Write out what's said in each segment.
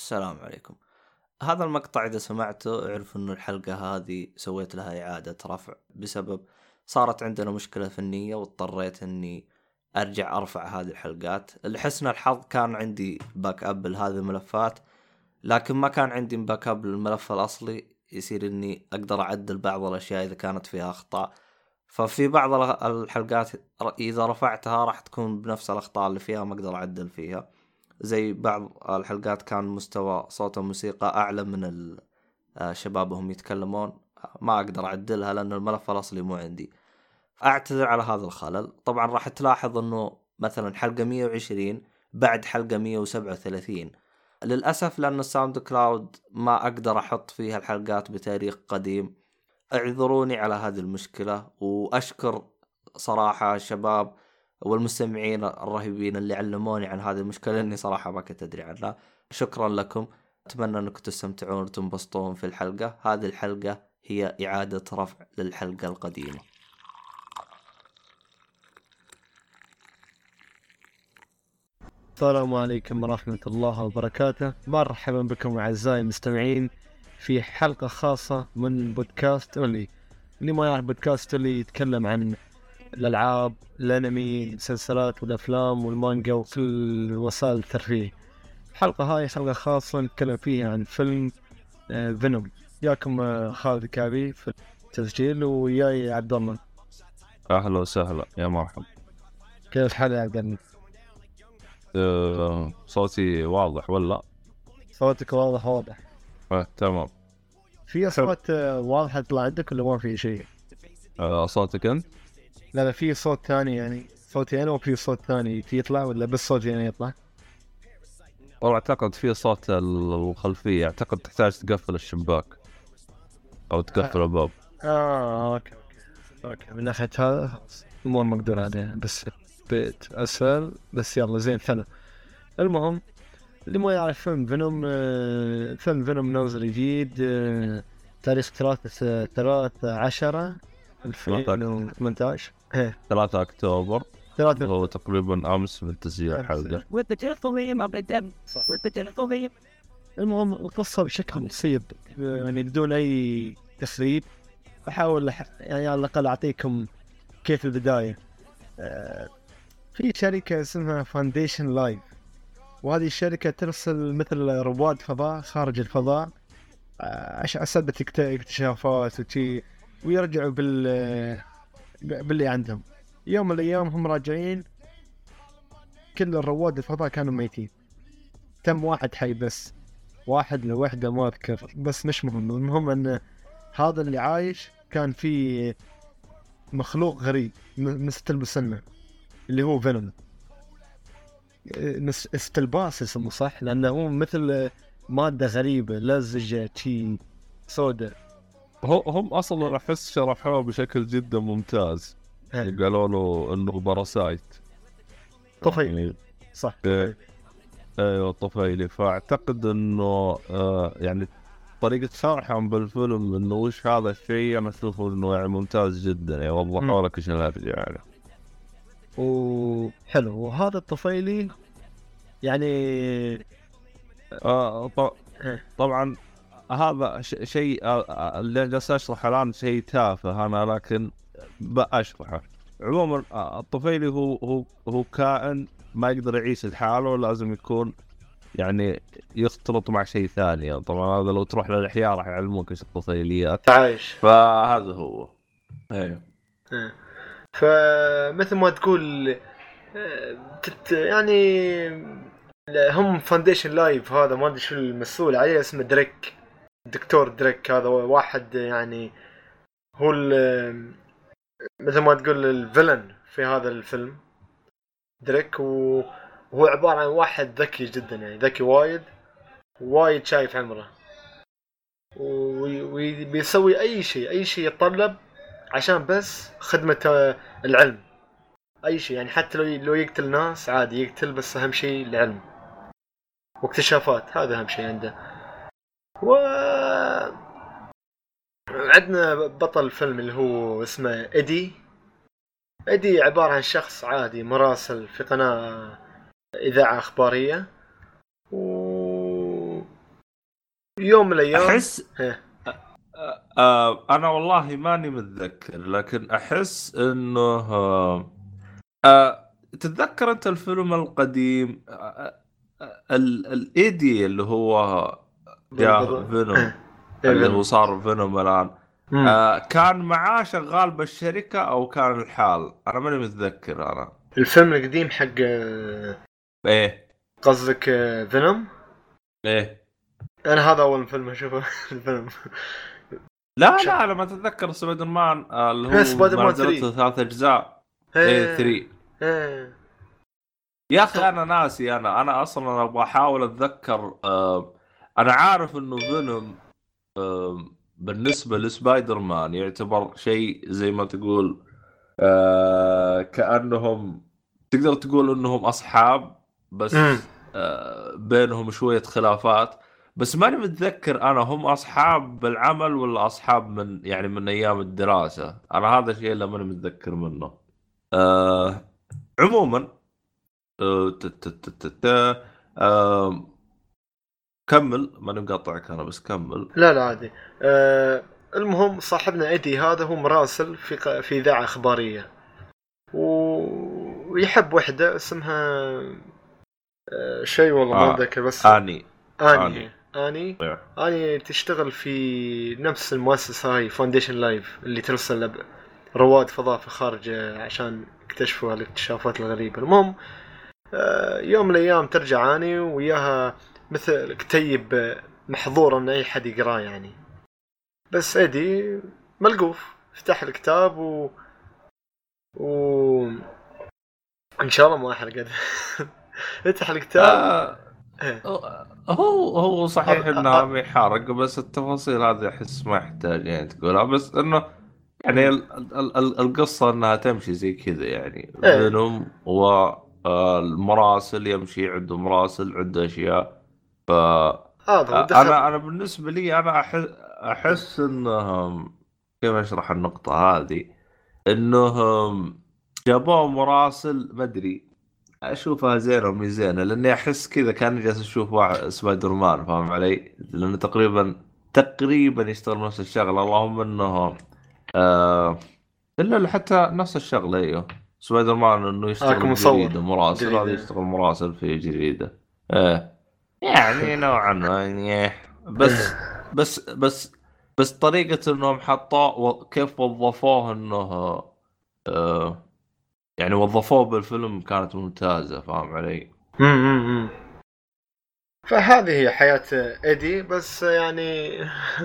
السلام عليكم. هذا المقطع إذا سمعته أعرف إنه الحلقة هذه سويت لها إعادة رفع بسبب صارت عندنا مشكلة فنية واضطريت إني أرجع أرفع هذه الحلقات. لحسن الحظ كان عندي backup لهذه الملفات لكن ما كان عندي backup للملف الأصلي. يصير إني أقدر أعدل بعض الأشياء إذا كانت فيها أخطاء. ففي بعض الحلقات إذا رفعتها راح تكون بنفس الأخطاء اللي فيها ما أقدر أعدل فيها. زي بعض الحلقات كان مستوى صوت الموسيقى أعلى من الشباب وهم يتكلمون. ما أقدر أعدلها لأن الملف الاصلي مو عندي. أعتذر على هذا الخلل. طبعا راح تلاحظ إنه مثلا حلقة 120 بعد حلقة 137 للأسف لأن الساوند كلاود ما أقدر أحط فيها الحلقات بتاريخ قديم. اعذروني على هذه المشكلة وأشكر صراحة الشباب والمستمعين الرهيبين اللي علموني عن هذه المشكلة إني صراحة ما كنت أدري عنها. شكرا لكم. أتمنى أنكم تستمتعون وتنبسطون في الحلقة. هذه الحلقة هي إعادة رفع للحلقة القديمة. السلام عليكم ورحمة الله وبركاته. مرحبا بكم أعزائي المستمعين في حلقة خاصة من بودكاست اللي ما يعرف بودكاست أولي يتكلم عن الألعاب الأنمي المسلسلات والأفلام والمانجا وكل وسائل الترفيه الحلقة هاي حلقة خاصة نتكلم فيها عن فيلم فينوم آه، ياكم آه، خالد كابي في التسجيل وياي عبد الله أهلا وسهلا يا مرحبا كيف الحال يا عبد الله؟ أه صوتي واضح ولا؟ صوتك واضح واضح أه تمام في أصوات آه، واضحة تطلع عندك ولا ما في شيء؟ أه صوتك أنت؟ لا لا في صوت ثاني يعني صوتي أنا وفي صوت ثاني في يطلع ولا بس صوتي أنا يطلع؟ والله أعتقد في صوت الخلفية أعتقد تحتاج تقفل الشباك أو تقفل الباب. آه okay okay okay. من ناحية هذا امور مقدور عليها بس بيت اسفل بس يلا زين حلو المهم اللي ما يعرف فيلم فينوم آه فيلم فينوم نازل جديد آه تاريخ ثلاثة ثلاثة عشرة 2018 إيه 3 أكتوبر. 3 هو تقريبا أمس من تسجيل الحلقة المهم القصة بشكل بسيط. يعني بدون أي تسريب أحاول يعني على الأقل أعطيكم كيف البداية. آه، في شركة اسمها Foundation Life وهذه الشركة ترسل مثل رواد فضاء خارج الفضاء. آه، عشان نسبة اكتشافات وشي. ويرجعوا بال باللي عندهم. يوم من الأيام هم راجعين كل الرواد الفضاء كانوا ميتين. تم واحد حي بس. واحد لوحده ما أذكر. بس مش مهم. المهم إن هذا اللي عايش كان في مخلوق غريب مثل مسمى اللي هو Venom. symbiote اسمه صح؟ لأنه هو مثل مادة غريبة لزجه شي سوداء. هم أصلا احس شرحوه بشكل جدا ممتاز. قالوا له إنه parasite طفيلي يعني صح إيه. أيوه طفيلي فأعتقد إنه آه يعني طريقة شرحهم بالفيلم إنه وش هذا الشيء أنا أشوفه إنه يعني ممتاز جدا. يعني وضحوا لك إيش يعني. وحلو وهذا الطفيلي يعني آه طبعا هذا شيء آه، آه، اللي جالس أشرحه الآن شيء تافه أنا لكن بشرحه عموما آه، الطفيلي هو هو هو كائن ما يقدر يعيش لحاله لازم يكون يعني يختلط مع شيء ثاني. طبعا هذا لو تروح للأحياء راح يعلموك إيش الطفيليات. عايش. فهذا هو. أيوه. إيه. فمثل ما تقول تت يعني هم Foundation Life هذا ما أدري شو المسؤول عليه اسمه دريك. الدكتور دريك هذا واحد يعني هو مثل ما تقول ال villain في هذا الفيلم دريك وهو عبارة عن واحد ذكي جدا يعني ذكي وايد وايد شايف عمره وبيسوي أي شيء أي شيء يتطلب عشان بس خدمة العلم. أي شيء يعني حتى لو لو يقتل ناس عادي يقتل بس أهم شيء العلم. واكتشافات هذا أهم شيء عنده. عندنا بطل الفيلم اللي هو اسمه ايدي ايدي عبارة عن شخص عادي مراسل في قناة إذاعة إخبارية. و يوم من الأيام احس إيه. آه أنا والله ماني متذكر لكن أحس إنه آه تتذكر أنت الفيلم القديم؟ ال- الايدي اللي هو يا فينوم. اللي هو صار فينوم الآن. آه كان معاه شغال بالشركة أو كان الحال؟ أنا ماني متذكر أنا. الفيلم القديم حق آه، إيه. قصدك آه، Venom؟ إيه. أنا هذا أول فيلم أشوفه الفيلم. لا شا- لا لما تتذكر سبايدر مان آه اللي إيه، هو سبايدر مان ما نزلته 3. ثلاث أجزاء. إيه. 3 إيه. يا أخي أنا ناسي أنا أنا أصلا أبغى أحاول أتذكر أنا عارف إنه فينوم بالنسبة لسبايدر مان يعتبر شيء زي ما تقول آه كأنهم تقدر تقول إنهم أصحاب بس. آه بينهم شوية خلافات. بس ماني متذكر أنا هم أصحاب بالعمل ولا أصحاب من يعني من أيام الدراسة. أنا هذا الشيء اللي ماني متذكر منه. آه عموما آه، آه، كمل ماني مقاطعك أنا بس كمل لا لا عادي آه المهم صاحبنا إيدي هذا هو مراسل في ق- في إذاعة إخبارية و- ويحب وحدة اسمها آه شيء والله ما آه. أتذكر بس آني آني آني. آني. آني تشتغل في نفس المؤسسة هاي Foundation Life اللي ترسل لب- رواد فضاء في الخارج عشان يكتشفوا الاكتشافات الغريبة المهم آه، يوم من الأيام ترجع آني وياها مثل كتيب آه، محظور إن أي حد يقراه يعني بس ايدي ملقوف فتح الكتاب و و إن شاء الله ما احرق فتح الكتاب آه، إيه. هو هو صحيح آه، انها آه. ما يحرق بس التفاصيل هذه أحس ما يحتاج يعني تقولها بس إنه يعني ال- ال- ال- القصة إنها تمشي زي كذا يعني إيه. Venom والمراسل يمشي عنده مراسل عنده أشياء ف هو دخل أنا أنا بالنسبة لي أنا احس أحس انهم كيف أشرح النقطة هذه إنهم جابوه مراسل ما أدري أشوفها زينة ومي زينة لأني أحس كذا كأني جالس أشوف واحد سبايدر مان فاهم علي؟ لأنه تقريبا تقريبا يشتغل نفس الشغلة اللهم انه آه إلا حتى نفس الشغلة أيوه سبايدر مان إنه يشتغل كمصور. جريدة مراسل. هذا يشتغل مراسل في جريدة إيه يعني نوعا ما يعني. بس بس بس بس طريقة إنهم حطوه كيف وظفوه إنه آه يعني وظفوه بالفيلم كانت ممتازة فاهم علي؟ امم فهذه هي حياة إيدي بس يعني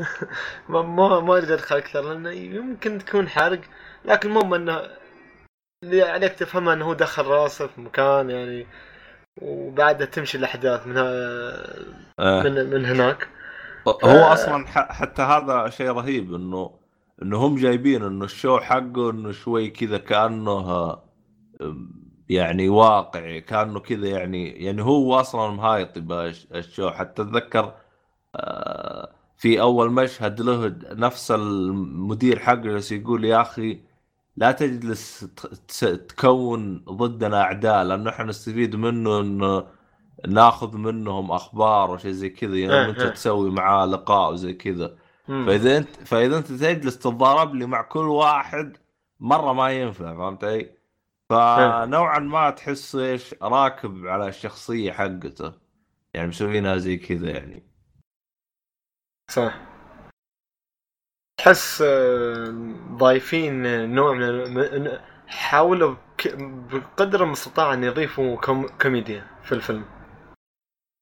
ما ما ما أريد أدخل أكثر لأنه يمكن تكون حرق لكن المهم إنه اللي عليك تفهمه إنه هو دخل راسه في مكان يعني وبعدها تمشي الأحداث من آه. من من هناك هو أصلا ح- حتى هذا شيء رهيب انه إنه هم جايبين إنه الشو حقه إنه شوي كذا كأنه آه، يعني واقعي كأنه كذا يعني يعني هو أصلا مهايط الشو حتى أتذكر آه، في أول مشهد له نفس المدير حقه يقول يا أخي لا تجلس تكون ضدنا أعداء لأنه إحنا نستفيد منه إنه ناخذ منهم أخبار وشيء زي كذا يعني إيه، أنت إيه. تسوي معاه لقاء وزي كذا. فإذا أنت فاذا أنت تجلس تتضارب لي مع كل واحد مرة ما ينفع فهمت علي؟ فنوعا ما تحس إيش راكب على الشخصية حقته يعني مسوينها زي كذا يعني صح تحس آه، ضايفين نوع من حاولوا بقدر المستطاع أن يضيفوا كوم كوميديا في الفيلم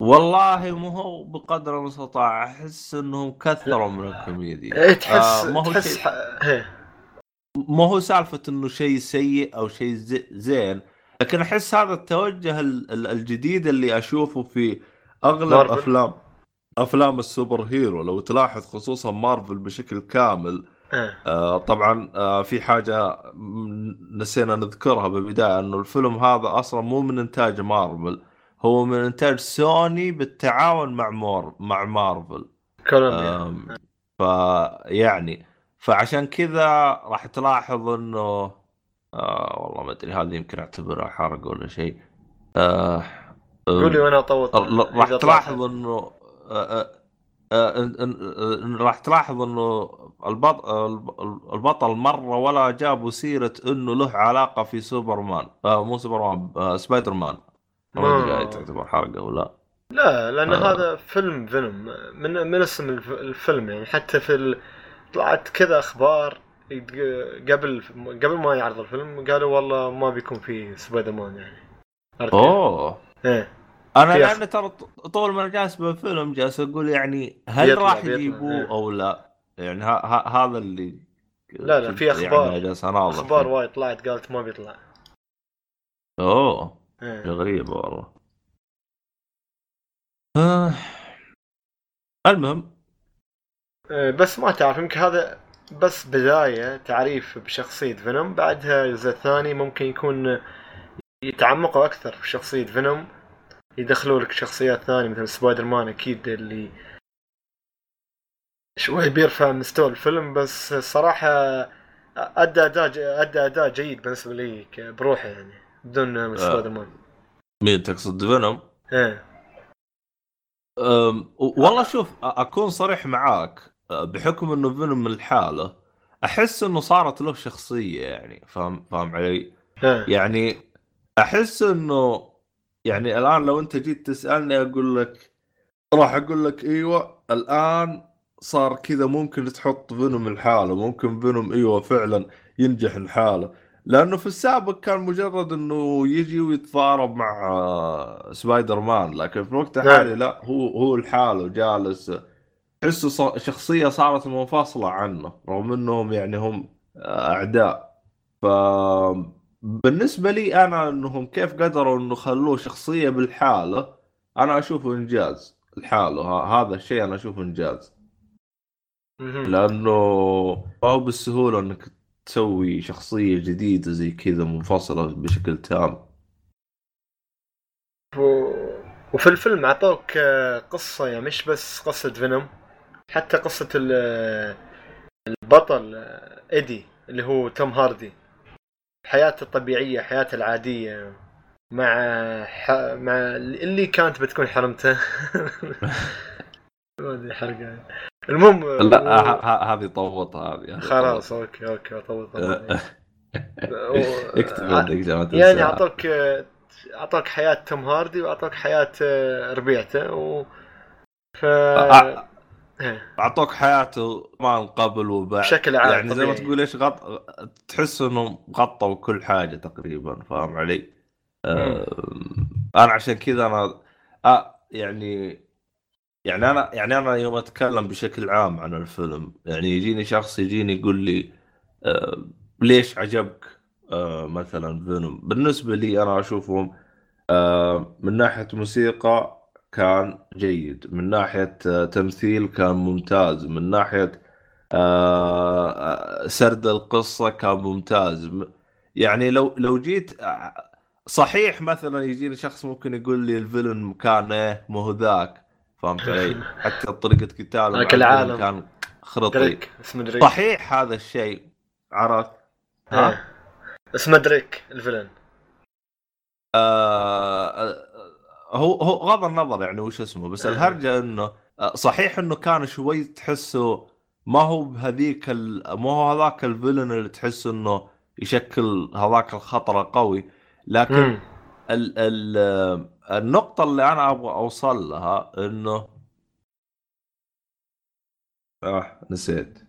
والله مو هو بقدر المستطاع أحس إنهم كثروا من الكوميديا إيه تحس آه ما هو تحس شيء. ما هو سالفة إنه شيء سيء أو شيء زي- زين لكن أحس هذا التوجه ال- ال- الجديد اللي أشوفه في أغلب مارفل. أفلام أفلام ال superhero لو تلاحظ خصوصا مارفل بشكل كامل آه. آه طبعا آه في حاجة نسينا نذكرها بالبداية إنه الفيلم هذا أصلا مو من إنتاج مارفل هو من إنتاج سوني بالتعاون مع مور مع مارفل كولومبيا آم، فيعني فعشان كذا راح تلاحظ إنه آه والله ما أدري هذه يمكن أعتبرها حرق ولا شيء آه قولي وأنا اطوط راح تلاحظ. إنه آه، آه، آه، راح تلاحظ إنه البط... الب- البطل مره ولا جابوا سيرة إنه له علاقة في سوبرمان. آه مو سوبرمان آه سبايدر مان ما أدري تعتبر حرقه ولا لا. لأن آه. هذا فيلم فينوم من من اسم الف- الفيلم يعني. حتى في ال... طلعت كذا أخبار قبل قبل ما يعرض الفيلم قالوا والله ما بيكون في سبايدر مان يعني؟ أوه. إيه. أنا لأن ترى طول ما جالس بالفيلم جالس أقول يعني هل بيطلع- راح يجيبوه إيه. أو لا؟ يعني هذا اللي لا، لا، في أخبار. يعني جالس أناظر أخبار. وايد طلعت قالت ما بيطلع أوه إيه غريبة والله آه. المهم إيه، بس ما تعرف يمكن هذا بس بداية تعريف بشخصية فينوم بعدها الجزء الثاني ممكن يكون يتعمقوا أكثر في شخصية فينوم يدخلوا لك شخصيات ثانية مثل سبايدر مان أكيد اللي شوي بيرفع مستوى الفيلم بس الصراحة أدى أداء أدى أداء جيد بالنسبة لي بروحه يعني بدون سبايدر مان مين تقصد فينوم؟ و- والله شوف أكون صريح معاك بحكم إنه فينوم الحالة أحس إنه صارت له شخصية يعني فاهم فاهم علي؟ إيه يعني أحس إنه يعني الآن لو أنت جيت تسألني أقول لك راح أقول لك إيوه الآن صار كذا ممكن تحط فينوم الحالة ممكن فينوم إيوه فعلا ينجح الحالة لأنه في السابق كان مجرد إنه يجي ويتضارب مع سبايدر مان لكن في الوقت الحالي لا هو هو لحاله جالس. تحسه شخصية صارت منفصلة عنه رغم إنهم يعني هم أعداء. ف بالنسبة لي أنا إنهم كيف قدروا إنه خلوه شخصية بالحالة أنا أشوفه إنجاز. الحالة ه- هذا الشيء أنا أشوفه إنجاز. لأنه ما هو بالسهولة إنك تسوي شخصية جديدة زي كذا منفصلة بشكل تام. و- وفي الفيلم أعطوك آه، قصة يعني مش بس قصة فينوم حتى قصة ال- البطل آه، إيدي اللي هو توم هاردي. حياته الطبيعية حياته العادية مع ح... مع اللي كانت بتكون حرمته. ما أدري حرقة المهم آه، لا هذه طوطها هذه خلاص okay okay طول اكتب عندك يعني أعطوك أعطوك حياة توم هاردي وأعطوك حياة آه، ربيعته و ف آه. إيه، أعطوك حياته ما قبل وبعد بشكل عام يعني زي ما. تقول إيش غط... تحس انهم غطوا كل حاجة تقريبا فاهم علي؟ آه... أنا عشان كذا أنا آه يعني يعني أنا يعني أنا يوم أتكلم بشكل عام عن الفيلم يعني يجيني شخص يجيني يقول لي آه ليش عجبك آه مثلا فينوم بالنسبة لي أنا أشوفهم آه من ناحية موسيقى كان جيد من ناحية آه تمثيل كان ممتاز من ناحية آه آه، سرد القصة كان ممتاز يعني لو لو جيت صحيح مثلا يجيني شخص ممكن يقول لي الفيلن كان إيه مو ذاك فهمت علي؟ حتى طريقة قتاله العالم. كان خرطي صحيح هذا الشيء عرفت؟ ها؟ إيه. اسمه دريك الفيلن آه، هو هو غض النظر يعني وش اسمه بس آه. الهرجة إنه آه، صحيح إنه كان شوي تحسه ما هو بهذيك ال... ما هو هذاك الفيلن اللي تحس إنه يشكل هذاك الخطر قوي لكن. ال ال آه، النقطة اللي أنا أبغى أوصل لها إنه آه نسيت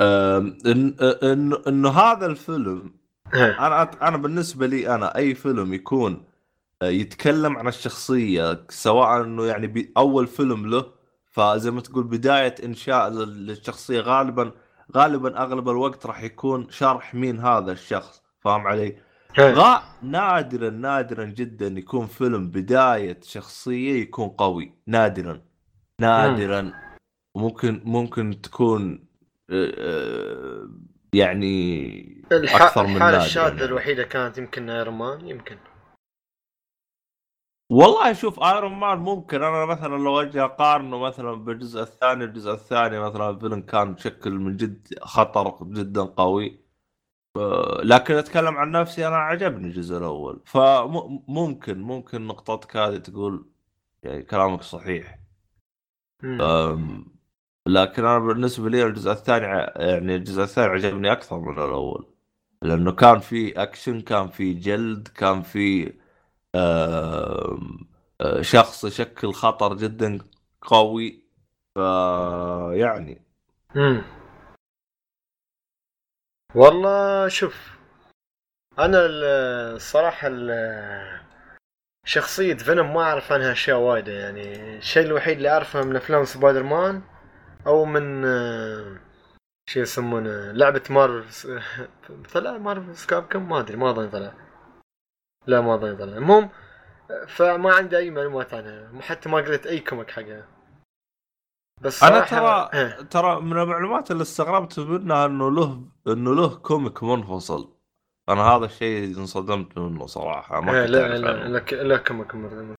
آم، إن إنه هذا الفيلم إيه. أنا أنا بالنسبة لي أنا أي فيلم يكون يتكلم عن الشخصية سواء إنه يعني أول فيلم له فزي ما تقول بداية إنشاء لل- للشخصية غالبا غالبا أغلب الوقت راح يكون شرح مين هذا الشخص فاهم علي؟ إيه. غا نادرا نادرا جدا يكون فيلم بداية شخصية يكون قوي نادرا نادرا وممكن ممكن تكون آه، آه، يعني. أكثر من الحالة نادراً الشاذة يعني. الوحيدة كانت يمكن إيرون مان يمكن والله شوف ايرون مان ممكن أنا مثلا لو أجي أقارنه مثلا بالجزء الثاني الجزء الثاني مثلا الفيلم كان بشكل من جد خطر جدا قوي. ف- لكن أتكلم عن نفسي أنا عجبني الجزء الأول. فممكن ممكن نقطتك هذه تقول يعني كلامك صحيح. لكن أنا بالنسبة لي الجزء الثاني يعني الجزء الثاني عجبني أكثر من الأول. لأنه كان في أكشن كان في جلد كان في شخص يشكل خطر جدا قوي ف يعني. مم. والله شوف أنا ال- الصراحه ال- شخصية فينوم ما أعرف عنها أشياء وايدة يعني الشيء الوحيد اللي أعرفه من أفلام سبايدر مان أو من آه، شو يسمونه لعبة مارفل طلع Marvel vs Capcom ما أدري ما أظن طلع. لا ما أظن طلع المهم فما عندي أي معلومات عنها حتى ما قريت أي comic حقها بس أنا ترى إيه. ترى من المعلومات اللي استغربت منها إنه له إنه له comic منفصل أنا هذا الشيء انصدمت منه صراحة ما إيه، كنت لا لا. لا لا كم كم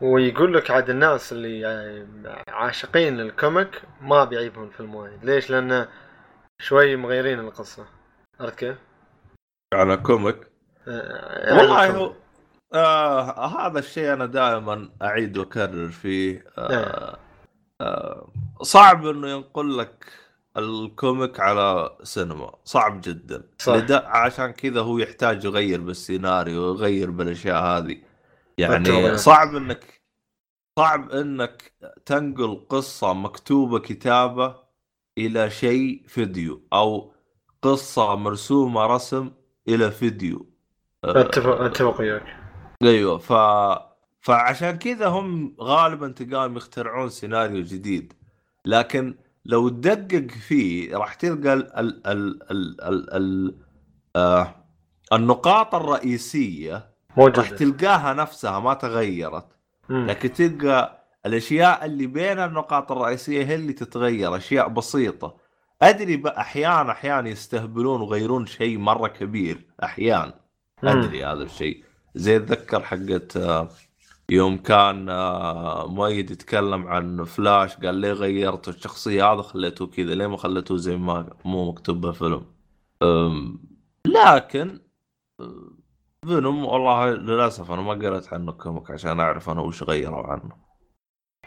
ويقول لك عاد الناس اللي ع- عاشقين لل comic ما بيعيبهم الفيلم وايد ليش؟ لأنه شوي مغيرين القصة عرفت كيف؟ على comic والله يعني هو آه هذا الشيء أنا دائما أعيد وأكرر فيه. آه آه صعب إنه ينقل لك ال comic على سينما صعب جدا. صح. عشان كذا هو يحتاج يغير بالسيناريو ويغير بالأشياء هذه. يعني. صعب إنك صعب إنك تنقل قصة مكتوبة كتابة إلى شيء فيديو أو قصة مرسومة رسم إلى فيديو. اتفق أتفق وياك. أيوه ف فعشان كذا هم غالبا تلقاهم يخترعون سيناريو جديد. لكن لو تدقق فيه راح تلقى ال ال ال ال ال ال آه النقاط الرئيسية راح موجودة تلقاها نفسها ما تغيرت. مم. لكن تلقى الأشياء اللي بين النقاط الرئيسية هي اللي تتغير أشياء بسيطة. أدري أحيانا أحيانا يستهبلون ويغيرون شيء مرة كبير أحيانا. أدري هذا الشيء. زي اتذكر حقت آه، يوم كان آه، مؤيد يتكلم عن فلاش قال ليه غيرتوا الشخصية؟ هذا خليته كذا ليه ما خليته زي ما مو مكتوب بالفيلم. لكن أه، فينوم والله للأسف أنا ما قريت عنه comic عشان أعرف أنا وش غيروا عنه.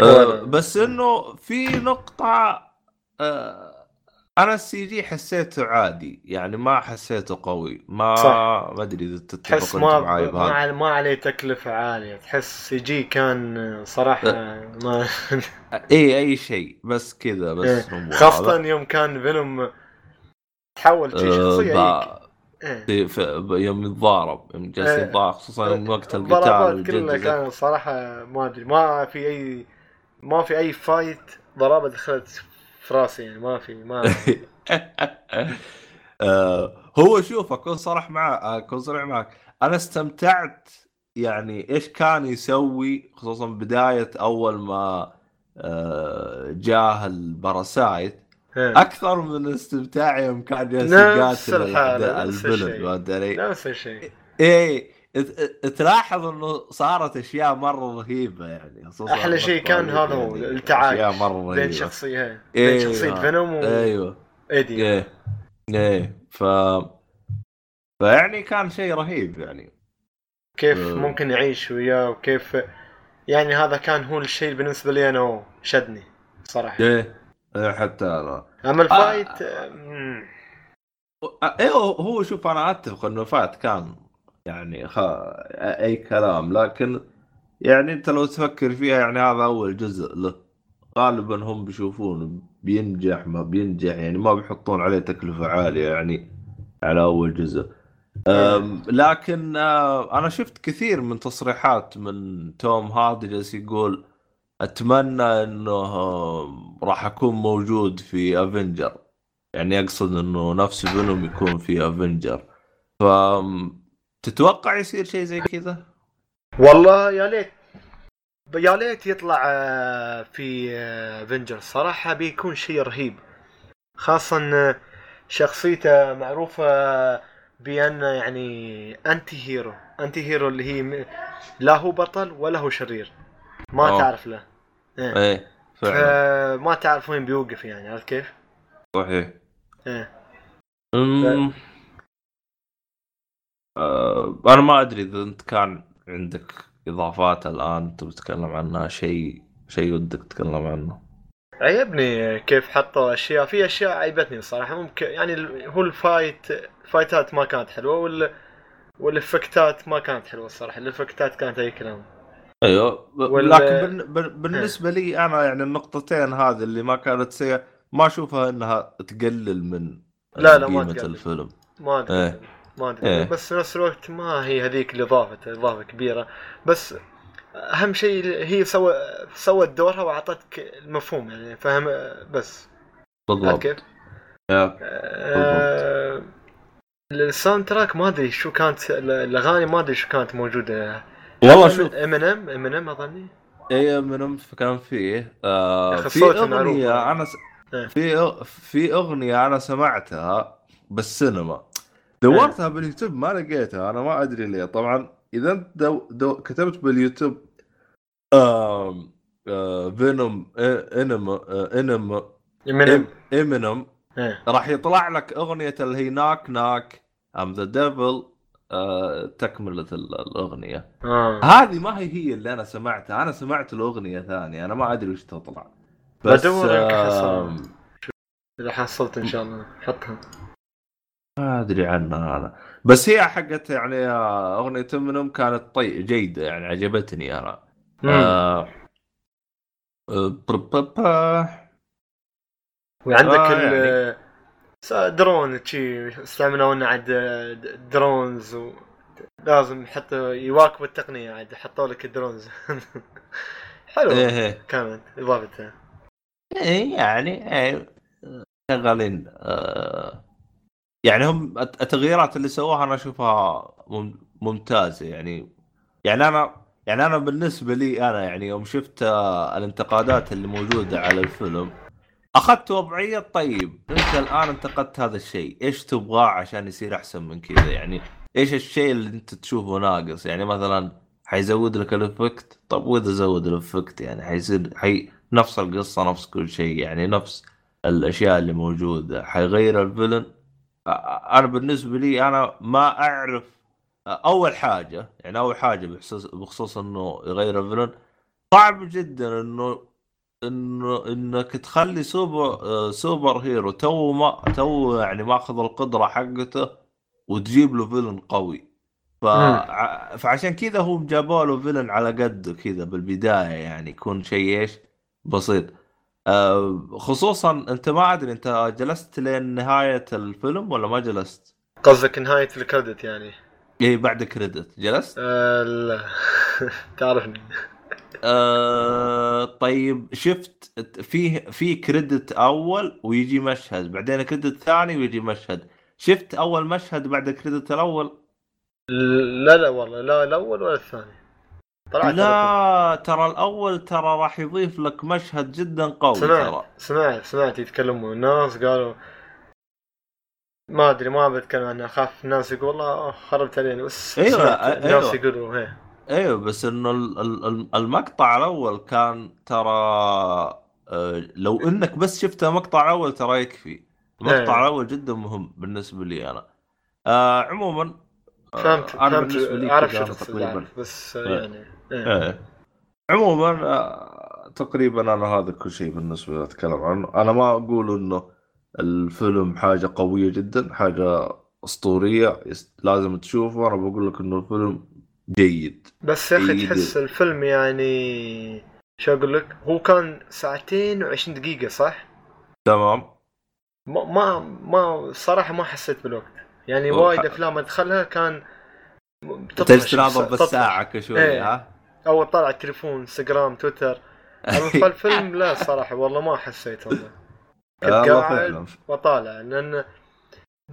أه، بس إنه في نقطة أه، أنا ال CG حسيته عادي يعني ما حسيته قوي ما صح. ما أدري إذا تتفق ما معي ما, بهذا ما عليه تكلفة عالية تحس CG كان صراحة ما اي أي شيء بس كذا بس إيه. هذا. يوم كان فينوم تحول شي أه، شخصية هيك با- إيه. يوم يتضارب يوم جالس إيه. يتضارب خصوصا يوم وقت القتال كلها والجد كانت صراحة ما أدري ما في اي ما في أي fight ضربة دخلت في راسي يعني ما في ما آه، هو شوف أكون صريح معك أكون صريح معك أنا استمتعت يعني إيش كان يسوي خصوصا بداية أول ما آه، جاه ال parasite إيه. أكثر من استمتاعي يوم كان جالس نفس يقاتل الحالة، ال- نفس. فهمت علي؟ نفس الشيء إيه تلاحظ انه صارت اشياء مرة رهيبة يعني أحلى شيء كان هذا هو يعني التعايش بين إيه، بين شخصية آه. فينوم أيوه. وإيدي إيه. إيه. ف فيعني كان شيء رهيب يعني. كيف آه. ممكن يعيش وياه وكيف يعني هذا كان هو الشيء بالنسبة لي أنا شدني صراحة. إيه. إيه، حتى أنا. أما ال fight مم. إيه هو شوف أنا أتفق إنه fight كان يعني خ... أي كلام لكن يعني أنت لو تفكر فيها يعني هذا أول جزء له. غالبا هم بيشوفون بينجح ما بينجح يعني ما بيحطون عليه تكلفة عالية يعني على أول جزء. أم، لكن آه، أنا شفت كثير من تصريحات من توم هاردي جالس يقول أتمنى إنه آه، راح أكون موجود في Avenger يعني يقصد إنه نفس فينوم يكون في افنجر ف تتوقع يصير شيء زي كذا؟ والله يا ليت يا ليت يطلع آه، في Avenger صراحة بيكون شيء رهيب خاصة آه، شخصيته معروفة بأنه يعني anti-hero أنتي هيرو اللي هي لا هو بطل ولا هو شرير ما أوه. تعرف له إيه. إيه فعلا فما تعرف وين بيوقف يعني عرفت كيف؟ صحيح إيه. أمم، آه، أنا ما أدري إذا أنت كان عندك إضافات الآن انت بتتكلم عنها شيء شيء ودك تتكلم عنه. عجبني كيف حطوا أشياء؟ في أشياء عيبتني الصراحه ممكن يعني هو ال fight ال fight ات ما كانت حلوة وال وال effect ات ما كانت حلوة الصراحة. ال effect ات كانت أي كلام. أيوه. وال- لكن بال- بالنسبة لي أنا يعني النقطتين هذه اللي ما كانت سيئة ما أشوفها إنها تقلل من لا، لا، ما قيمة تقلل. الفيلم. ما ادري إيه. ما أدري إيه. بس نفس الوقت ما هي هذيك اللي ضافت إضافة كبيرة بس أهم شيء هي سوى سوت دورها وأعطتك المفهوم يعني فهم بس بالضبط كيف؟ آه، ال soundtrack ما أدري شو كانت الأغاني ما أدري شو كانت موجودة والله شوف إمينيم إمينيم أظني اي من كان فيه آه في. أغنية أنا س... إيه. في. في أغنية أنا سمعتها بالسينما دورتها باليوتيوب ما لقيتها أنا ما أدري ليه. طبعا إذا أنت دو... دو... كتبت باليوتيوب آم... آه... فينوم آه... انم آه... إنم امينيم إيه. راح يطلع لك أغنية اللي هي knock knock I'm the devil تكملة ال- الأغنية. آه. هذه ما هي هي اللي أنا سمعتها أنا سمعت الأغنية ثانية أنا ما أدري وش تطلع. بس بدور. آم، إذا حصلت إن شاء الله حطها. ما أدري عنها أنا بس هي حقت يعني أغنية منهم كانت طي جيدة يعني عجبتني أنا. آه آه، وعندك آه، ال س- درون شي استعملوا لنا عاد درونز و... لازم حتى يواكبوا التقنية عاد حطوا لك الدرونز. حلو إيه إيه. كانت إضافتها. إيه يعني إيه شغالين آه يعني هم الت- التغييرات اللي سووها أنا أشوفها مم- ممتازة يعني. يعني أنا يعني أنا بالنسبة لي أنا يعني يوم شفت آه، الانتقادات اللي موجودة على الفيلم أخذت وضعية طيب. أنت الآن انتقدت هذا الشيء إيش تبغاه عشان يصير أحسن من كذا؟ يعني إيش الشيء اللي أنت تشوفه ناقص؟ يعني مثلا حيزود لك ال effect؟ طب وإذا زود ال effect يعني حيصير حي نفس القصة نفس كل شيء يعني نفس الأشياء اللي موجودة. حيغير ال villain؟ أنا بالنسبة لي أنا ما أعرف أول حاجة يعني أول حاجة بخصوص بخصوص إنه يغير ال villain صعب جدا إنه إنه إنك تخلي super superhero تو ما تو يعني ماخذ القدرة حقته وتجيب له villain قوي. ف... فعشان كذا هم جابوا له villain على قده كذا بالبداية يعني يكون شيء إيش؟ بسيط. خصوصا أنت ما أدري أنت جلست لين نهاية الفيلم ولا ما جلست؟ قصدك نهاية الكريدت يعني؟ إي بعد كريدت جلست؟ آه لا. تعرفني. آه طيب شفت فيه في كريدت أول ويجي مشهد بعدين كريدت ثاني ويجي مشهد. شفت أول مشهد بعد الكريدت الأول؟ لا لا والله لا الأول ولا الثاني. طلعت لا ترى الأول ترى راح يضيف لك مشهد جدا قوي ترى سمعت سمعت سمعت يتكلموا الناس قالوا ما أدري ما بتكلم عنها أخاف الناس يقول والله خربت علينا بس أيوة، سمعت أيوة. الناس يقولوا هي إيوه بس إنه ال- ال- ال- المقطع الأول كان ترى آه، لو إنك بس شفت المقطع الأول ترى يكفي المقطع إيه. الأول جدا مهم بالنسبة لي أنا آه عموما آه، فهمت أنا فهمت بالنسبة لي كذا شو تقريبا بس إيه. يعني إيه. إيه. عموما آه، تقريبا أنا هذا كل شيء بالنسبة لي أتكلم عنه. أنا ما أقول إنه الفيلم حاجة قوية جدا حاجة أسطورية لازم تشوفه. أنا بقول لك إنه الفيلم جيد. بس يا أخي إيه، تحس الفيلم يعني شو أقول لك؟ هو كان ساعتين و20 دقيقة صح؟ تمام. ما ما ما صراحة ما حسيت بالوقت. يعني وايد أفلام أدخلها كان تجلس تناظر. بالساعة كشوي إيه. ها؟ أو طالع التليفون إنستغرام تويتر. أما الفيلم لا صراحة والله ما حسيت والله. كنت قاعد وطالع لأن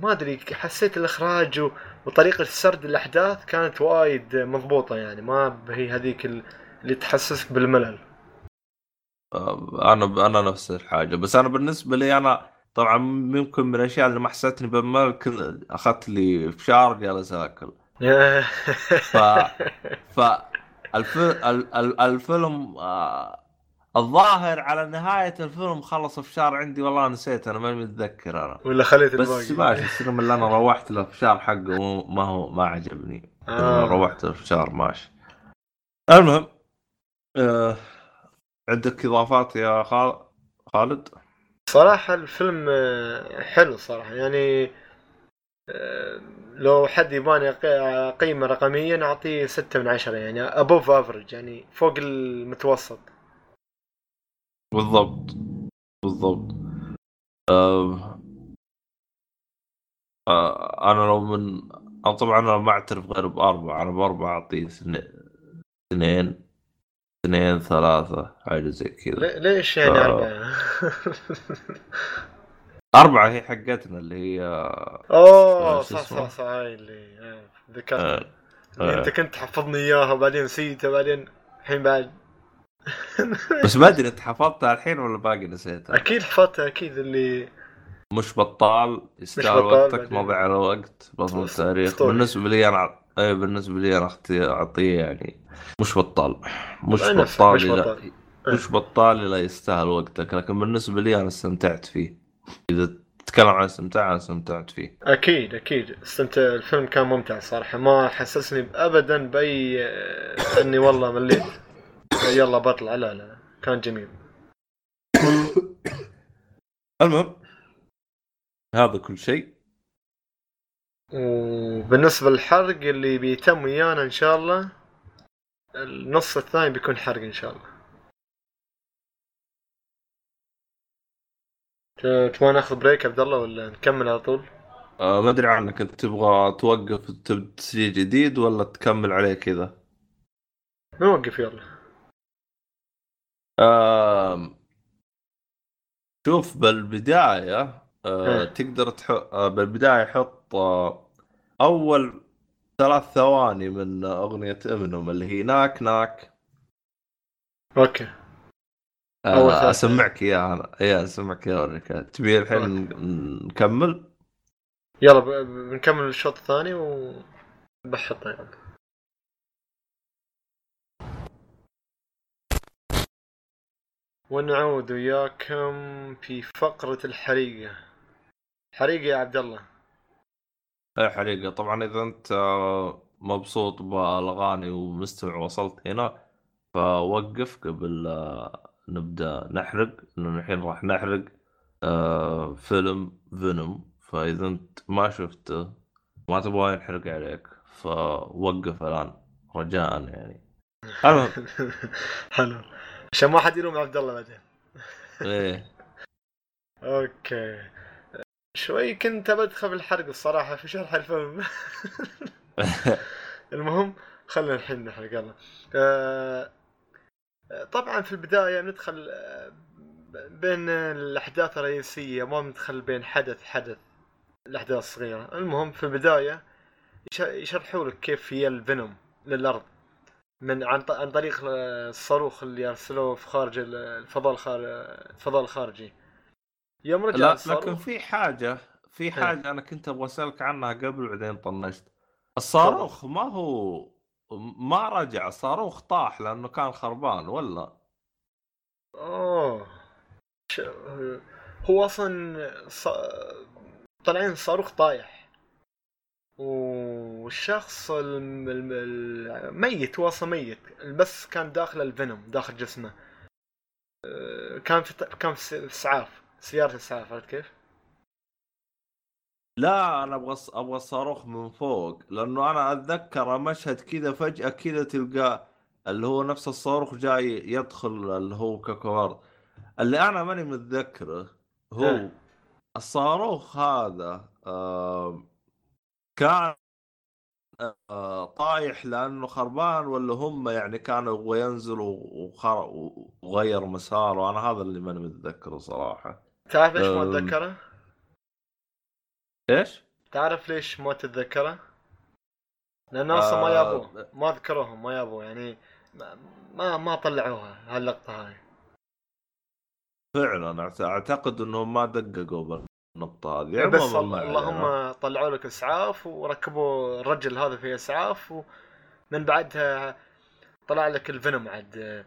ما أدري حسيت الإخراج و- وطريقة سرد الأحداث كانت وايد مضبوطة يعني ما هي هذيك ال- اللي تحسسك بالملل. آه، أنا أنا نفس الحاجة. بس أنا بالنسبة لي أنا طبعا ممكن من الأشياء اللي ما حسيتني بالملل كل- أخذت لي فشار جالس أكل. ف ف الف... ال... ال... الفيلم آه... الظاهر على نهاية الفيلم خلص فشار عندي والله نسيت أنا ماني متذكر أنا ولا خليت بس الباقي ماشي السينما اللي أنا روحت له فشار حقه ما هو ما عجبني آه. روحت الفشار ماشي المهم آه عندك إضافات يا خال- خالد؟ صراحة الفيلم آه، حلو صراحة يعني لو حد يباني قيمة رقميا أعطيه ستة من عشرة يعني أبوف أفرج يعني فوق المتوسط. بالضبط. بالضبط. آه آه أنا لو من أنا طبعا أنا ما أعترف غير بأربعة أنا بأربعة أعطيه اثنين اثنين اثنين ثلاثة حاجة زي كذا. لي- ليش يعني آه. أربعة؟ هي حقتنا اللي هي أوه شو صح؟ صح صح هاي اللي آه، ذكرت آه آه. أنت كنت تحفظني إياها وبعدين نسيتها وبعدين الحين بعد بس ما أدري أنت حفظتها الحين ولا باقي نسيتها أكيد حفظتها أكيد اللي مش بطال يستاهل وقتك بعدين. ما ضيع على وقت أس- التاريخ. بالنسبة لي أنا اي بالنسبة لي أنا أعطيه يعني مش بطال مش بطال مش بطال. مش بطال لا يستاهل وقتك لكن بالنسبة لي أنا استمتعت فيه إذا تتكلم عن استمتاع أنا استمتعت فيه. أكيد أكيد. استمتع الفيلم كان ممتع صراحة. ما حسسني ابدا بأي آه، إني والله مليت. يلا بطلع لا لا. كان جميل. المهم هذا كل شيء. وبالنسبة للحرق اللي بيتم ويانا إن شاء الله النص الثاني بيكون حرق إن شاء الله. تبغى ناخذ بريك عبد الله ولا نكمل على طول؟ آه ما أدري عنك. أنت تبغى توقف تسجيل جديد ولا تكمل عليه كذا؟ نوقف يلا. آم، شوف بالبداية آه إيه. تقدر تحط آه بالبداية حط آه أول ثلاث ثواني من أغنية إمينوم اللي هي ناك ناك أوكي. آه ثلاث أسمعك إياها أنا إيه أسمعك إياها أوريك تبي الحين نكمل؟ يلا بنكمل الشوط الثاني وبحطه يلا ونعود وياكم في فقرة الحريقة. حريقة يا عبد الله. اي حريقة. طبعا إذا أنت آه، مبسوط بالأغاني ومستمع وصلت هنا فوقف قبل نبدأ نحرق لأنه الحين راح نحرق آه، فيلم فينوم فإذا أنت ما شفته ما تبغى ينحرق عليك فوقف الآن رجاء يعني. المهم. حلو. عشان ما حد يلوم عبد الله بعدين. إيه. أوكي. شوي كنت بدخل بالحرق الصراحة في شرح الفيلم. المهم خلينا الحين نحرق يلا. آه، طبعا في البداية ندخل آه، بين الأحداث الرئيسية ما ندخل بين حدث حدث الأحداث الصغيرة. المهم في البداية يش- يشرحوا لك كيف هي الفينوم للأرض. من عن عن طريق آه، الصاروخ اللي أرسلوه في خارج ال- الفضاء. الفضاء الخارجي. يوم رجع لا لكن في حاجة في حاجة أنا كنت أبغى أسألك عنها قبل بعدين طنشت. الصاروخ ما هو ما رجع الصاروخ طاح لأنه كان خربان ولا اوه. هو أصلا ص... طالعين صاروخ طايح والشخص الم... الم... الميت هو أصلا ميت بس كان داخل الفينوم داخل جسمه آه، كان في كان في اسعاف سيارة اسعاف عرفت كيف؟ لا أنا أبغى أبغى الصاروخ من فوق لأنه أنا أتذكر مشهد كذا فجأة كذا تلقى اللي هو نفس الصاروخ جاي يدخل اللي هو كوكب اللي أنا ماني متذكره هو ها. الصاروخ هذا آه كان آه طايح لأنه خربان ولا هم يعني كانوا يبغوا ينزلوا. وغير مساره أنا هذا اللي ماني متذكره صراحة تعرف ليش ما. أتذكره؟ إيش؟ تعرف ليش ما تتذكره؟ لأنه أصلا ما آه، يابوه ما ذكروهم ما يابوه يعني ما ما, ما طلعوها هاللقطة هاي فعلا أعتقد انهم ما دققوا بالنقطة هذه إيه، بس ما. اللهم طلعوا لك أسعاف وركبوا الرجل هذا في أسعاف ومن بعدها طلع لك الفينوم عاد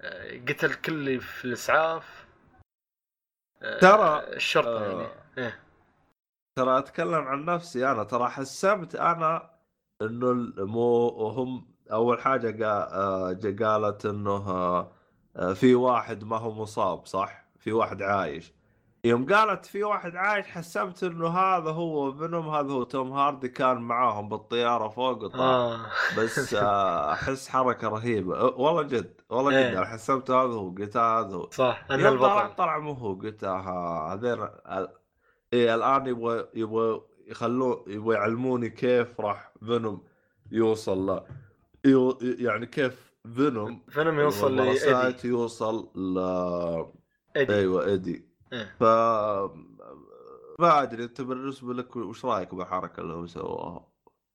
آه، قتل كل اللي في الأسعاف آه، ترى- الشرطة آه. يعني إيه. ترى أتكلم عن نفسي أنا ترى حسبت أنا إنه مو هم أول حاجة قا... آه، قالت إنه آه، آه، في واحد ما هو مصاب صح؟ في واحد عايش. يوم قالت في واحد عايش حسبت إنه هذا هو فينوم هذا هو توم هاردي كان معاهم بالطيارة فوق وطار آه. بس آه، أحس حركة رهيبة. والله جد والله جد. إيه. أنا حسبت هذا هو قلت هذا هو. صح أنا البطل. طلع مو هو قلت آه هذين إيه الآن يبغى يبغى يخلون يبغى يعلموني كيف راح فينوم يوصل ل يو يعني كيف فينوم فينوم يوصل لايدي يوصل ل ايدي أيوه ايدي إيه. ف ما أدري أنت بالنسبة لك وش رأيك بالحركة اللي هو سواها؟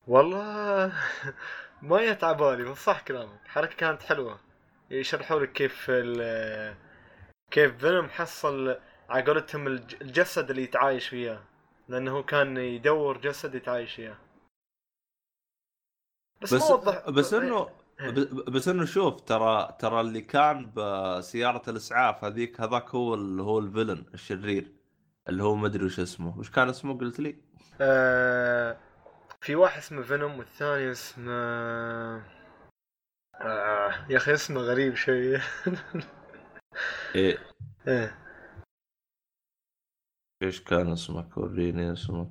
والله ما يتعبالي بس صح كلامك. الحركه كانت حلوة. يشرحوا لك كيف ال كيف فينوم حصل على قولتهم الج- الجسد اللي يتعايش فيه لأنه هو كان يدور جسد يتعايش فيه بس, بس ما بس انه إيه. ب- بس إنه شوف ترى ترى اللي كان بسياره الإسعاف هذيك هذاك هو اللي هو الفيلن الشرير اللي هو مدري وش اسمه. وش كان اسمه قلت لي؟ آه في واحد اسمه فينوم والثاني اسمه آه يا أخي اسمه غريب شوية إيه. إيه. إيش كان اسمك وريني اسمه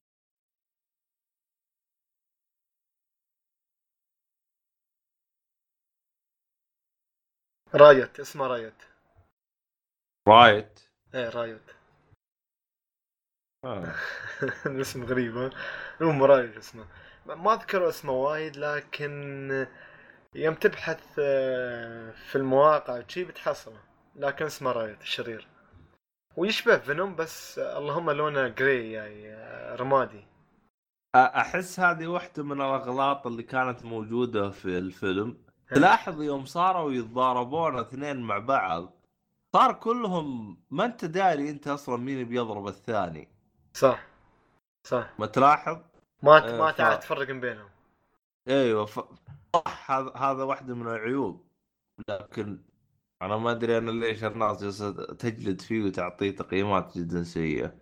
Riot اسمه Riot Riot إيه Riot آه. الاسم غريب ها المهم Riot اسمه ما- اذكر اسمه وايد لكن يوم تبحث آه، في المواقع شي بتحصله لكن اسمه Riot الشرير ويشبه فينوم بس اللهم لونه gray يعني آه، رمادي. أحس هذه واحدة من الأغلاط اللي كانت موجودة في الفيلم. تلاحظ يوم صاروا يتضاربون اثنين مع بعض صار كلهم ما أنت داري أنت أصلا مين بيضرب الثاني. صح. صح. ما تلاحظ؟ ما آه، ما ف- تعرف تفرق بينهم. إيوه ف... صح هذا هذا واحدة من العيوب. لكن أنا ما أدري أنا ليش الناس جالسة تجلد فيه وتعطيه تقييمات جدا سيئة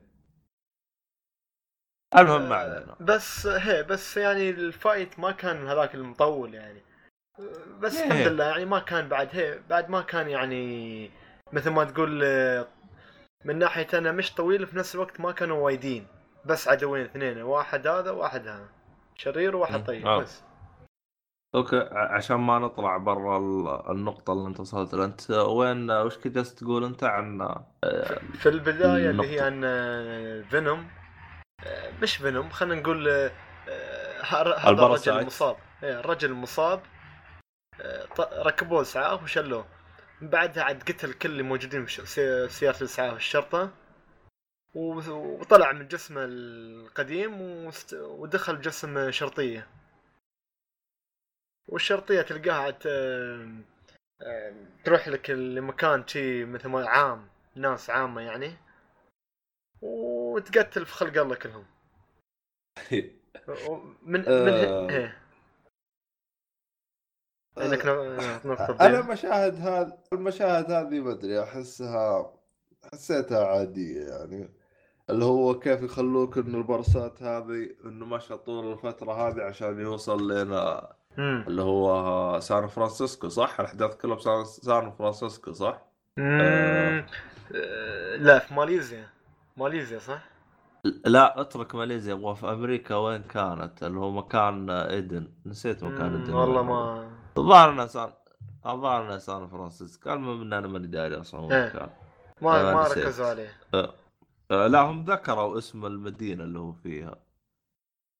المهم ما علينا بس هي بس يعني الفايت ما كان هذاك المطول يعني بس إيه. الحمد لله يعني ما كان بعد هي بعد ما كان يعني مثل ما تقول آه، من ناحية أنا مش طويل في نفس الوقت ما كانوا وايدين بس عدوين اثنين واحد هذا وواحد هذا شرير. وواحد طيب آه. بس okay عشان ما نطلع برا ال- النقطة اللي أنت وصلت لها. أنت وين وش كنت جالس تقول أنت عن آه، في البداية اللي هي النقطة. عن آه، فينوم آه، مش فينوم خلينا نقول آه، آه، هذا الرجل ال parasite. المصاب. إيه، الرجل المصاب آه، ط- ركبوه اسعاف وشلوه. من بعدها عاد قتل كل اللي موجودين في ش- سي- سيارة الاسعاف الشرطة و- وطلع من جسمه القديم وست- ودخل جسم شرطية. والشرطية تلقاها آه، آه، تروح لك لمكان شي مثل ما عام ناس عامة يعني وتقتل في خلق الله كلهم من من آه. إيه. انك نقطة أنا المشاهد هذه المشاهد هذه ما أدري احسها حسيتها عادية يعني اللي هو كيف يخلوك إنه البرسات هذه إنه مشى طول الفترة هذه عشان يوصل لنا مم. اللي هو سان فرانسيسكو صح؟ الأحداث كلها بسان سان فرانسيسكو صح؟ مم. آه، لا في ماليزيا ماليزيا صح؟ لا اترك ماليزيا أبغى في أمريكا وين كانت اللي هو مكان إيدن نسيت مكان إيدن والله. ما الظاهر إنه سان الظاهر إنه سان فرانسيسكو المهم ان أنا ماني داري أصلا وين إيه. كان ما ما. ركزوا عليه آه، لا هم ذكروا اسم المدينة اللي هو فيها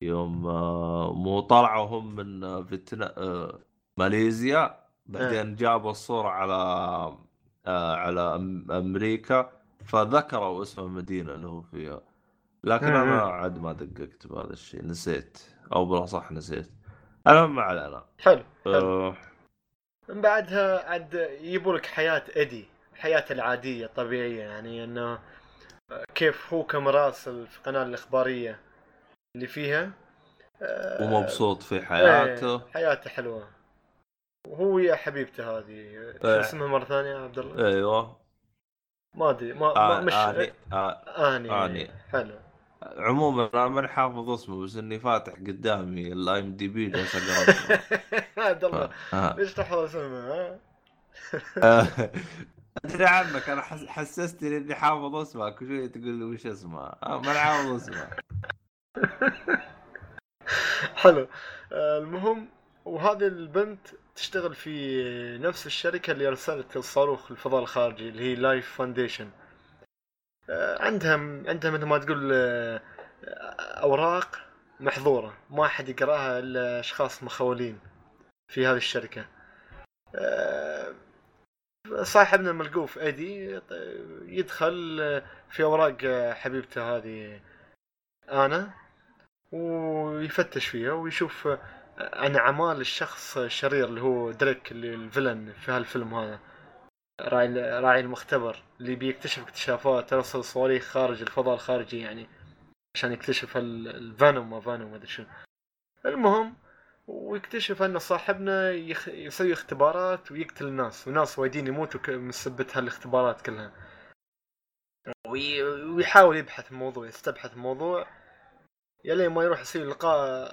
يوم آه، مو طلعوا هم من آه، فيتنا آه، ماليزيا بعدين جابوا الصورة على على أمريكا فذكروا اسم المدينة اللي هو فيها. لكن مم. أنا عاد ما دققت بهذا الشيء نسيت أو بالأصح نسيت. المهم ما علينا. حلو حلو. من بعدها عاد يجيبوا لك حياة ايدي حياته العادية الطبيعية يعني إنه كيف هو كمراسل في القناة الإخبارية. اللي فيها آه، ومبسوط في إيه، حياته حياته حلوة وهو يا حبيبته هذه شو إيه. اسمها مرة ثانية يا عبد الله؟ أيوه ما أدري ما, آه ما مش آني. آه آني. حلو عموما أنا ماني حافظ اسمه بس إني فاتح قدامي ال IMDb جالس أقرأ اسمه. عبد الله آه. ليش تحفظ؟ آه. أدري عنك أنا حس... حسستني إني حافظ اسمك وشوي تقول لي وش اسمه آه، ما أنا حافظ اسمه حلو. آه، المهم وهذه البنت تشتغل في نفس الشركة اللي أرسلت الصاروخ الفضاء الخارجي اللي هي Life Foundation عندها عندها مثل ما تقول آه، أوراق محظورة. ما أحد يقرأها إلا أشخاص مخولين في هذه الشركة. آه، صاحبنا الملقوف إدي يدخل في أوراق حبيبته هذه أنا. ويفتش فيها ويشوف عن اعمال الشخص الشرير اللي هو دريك اللي الفيلن في هالفيلم هذا راعي راعي المختبر اللي بيكتشف اكتشافات يرسل صواريخ خارج الفضاء الخارجي يعني عشان يكتشف الفانوم ما فانوم ما أدري شو المهم ويكتشف أن صاحبنا يخ... يسوي اختبارات ويقتل الناس وناس وايدين يموتوا. من سبة هالاختبارات كلها وي... ويحاول يبحث الموضوع يستبحث الموضوع يلين ما يروح يسوي لقاء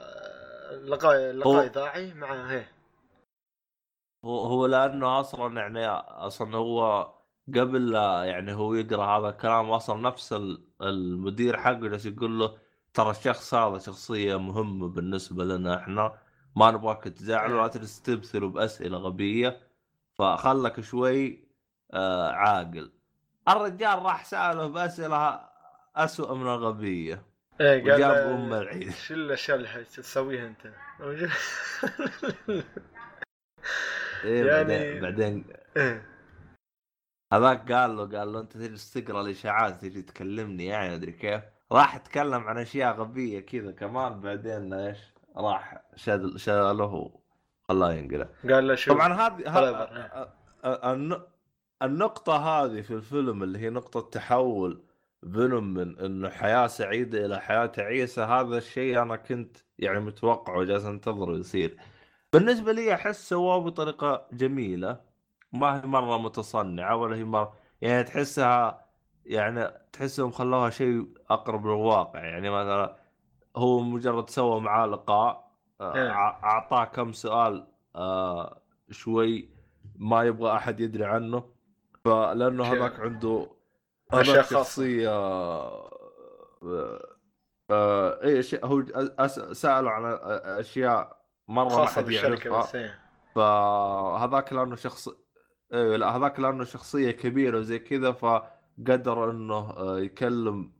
لقاء لقاء اذاعي مع هي. هو هو لأنه أصلا يعني أصلا هو قبل لا يعني هو يقرأ هذا الكلام أصلا نفس المدير حقه جالس يقول له ترى الشخص هذا شخصية مهمة بالنسبة لنا إحنا ما نبغاك تزعل ولا تجلس تبثر بأسئلة غبية. فخلك شوي آه عاقل. الرجال راح سأله بأسئلة اسوء من الغبية. إيه قال وجاب ام العيد شو الأشياء اللي تسويها أنت؟ إيه يعني- بعدين بعدين إيه. هذاك قال له قال له أنت تجلس تقرأ الإشاعات تجي تكلمني يعني أدري كيف راح اتكلم عن أشياء غبية كذا كمان بعدين إيش راح شال شاله وخلاه ينقلع قال له شو طبعا هذه طلب. ه- الن- النقطة هذه في الفيلم اللي هي نقطة تحول فينوم من انه حياة سعيدة إلى حياة تعيسة هذا الشيء أنا كنت يعني متوقعه وجالس أنتظره يصير بالنسبة لي أحس سواه بطريقة جميلة ما هي مرة متصنعة ولا هي مرة يعني تحسها يعني تحسهم خلوها شيء أقرب للواقع يعني مثلا هو مجرد سوى معاه لقاء آه، إيه. أعطاه كم سؤال آه، شوي ما يبغى أحد يدري عنه فلأنه. هذاك عنده شخصية آه، آه، اي أشياء- هو سألوا عن أشياء مرة ما خاصة حد بالشركة يعرفها بس إيه. فهذاك لأنه شخص إيه لا هذاك لأنه شخصية كبيرة وزي كذا فقدر إنه آه، يكلم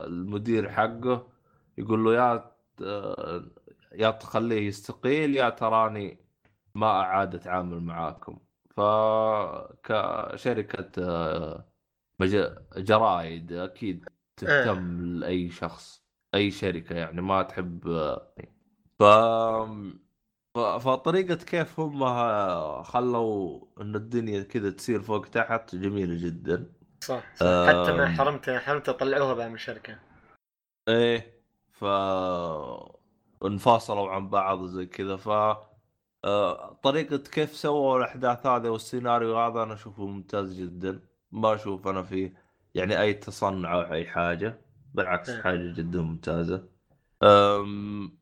المدير حقه يقول له يا آه، يا تخليه يستقيل يا تراني ما أعاد أتعامل معاكم فكشركه آه، جرايد أكيد تهتم لأي شخص أي شركة يعني ما تحب آه، ف فطريقة كيف هم خلوا إن الدنيا كذا تصير فوق تحت جميلة جدا صح, صح. حتى ما آم. حرمته حرمته طلعوها بعد من الشركة إيه ف انفصلوا عن بعض وزي كذا ف آه، طريقة كيف سووا الأحداث هذه والسيناريو هذا أنا أشوفه ممتاز جدا ما أشوف أنا فيه يعني أي تصنع أو أي حاجة بالعكس إيه. حاجة جدا ممتازة أم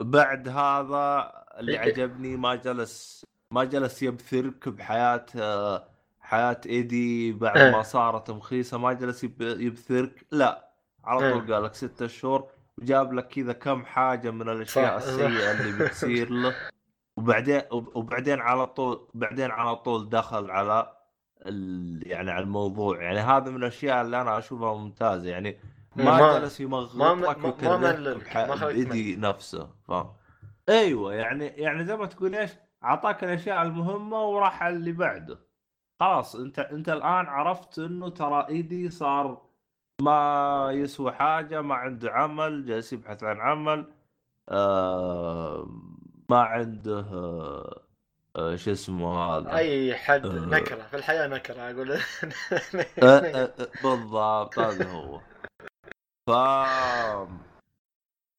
بعد هذا اللي إيه. عجبني ما جلس ما جلس يبثرك بحياة آه، حياة إيدي بعد إيه. ما صارت مخيسة ما جلس يب- يبثرك لا على طول. قال لك ستة شهور وجاب لك كذا كم حاجة من الأشياء صح. السيئة اللي بتصير له وبعدين وبعدين على طول بعدين على طول دخل على. يعني على الموضوع. يعني هذا من الأشياء اللي أنا أشوفها ممتازة. يعني ما, ما- جلس يمغطك خليك بايدي نفسه فاهم؟ أيوه يعني يعني زي ما تقول إيش أعطاك الأشياء المهمة وراح على اللي بعده. خلاص أنت أنت الآن عرفت إنه ترى إيدي صار ما يسوى حاجة ما عنده عمل جالس يبحث عن عمل آه ما عنده آه شو اسمه هذا أي حد آه. نكرة في الحياة نكرة أقول أه بالضبط هذا هو ف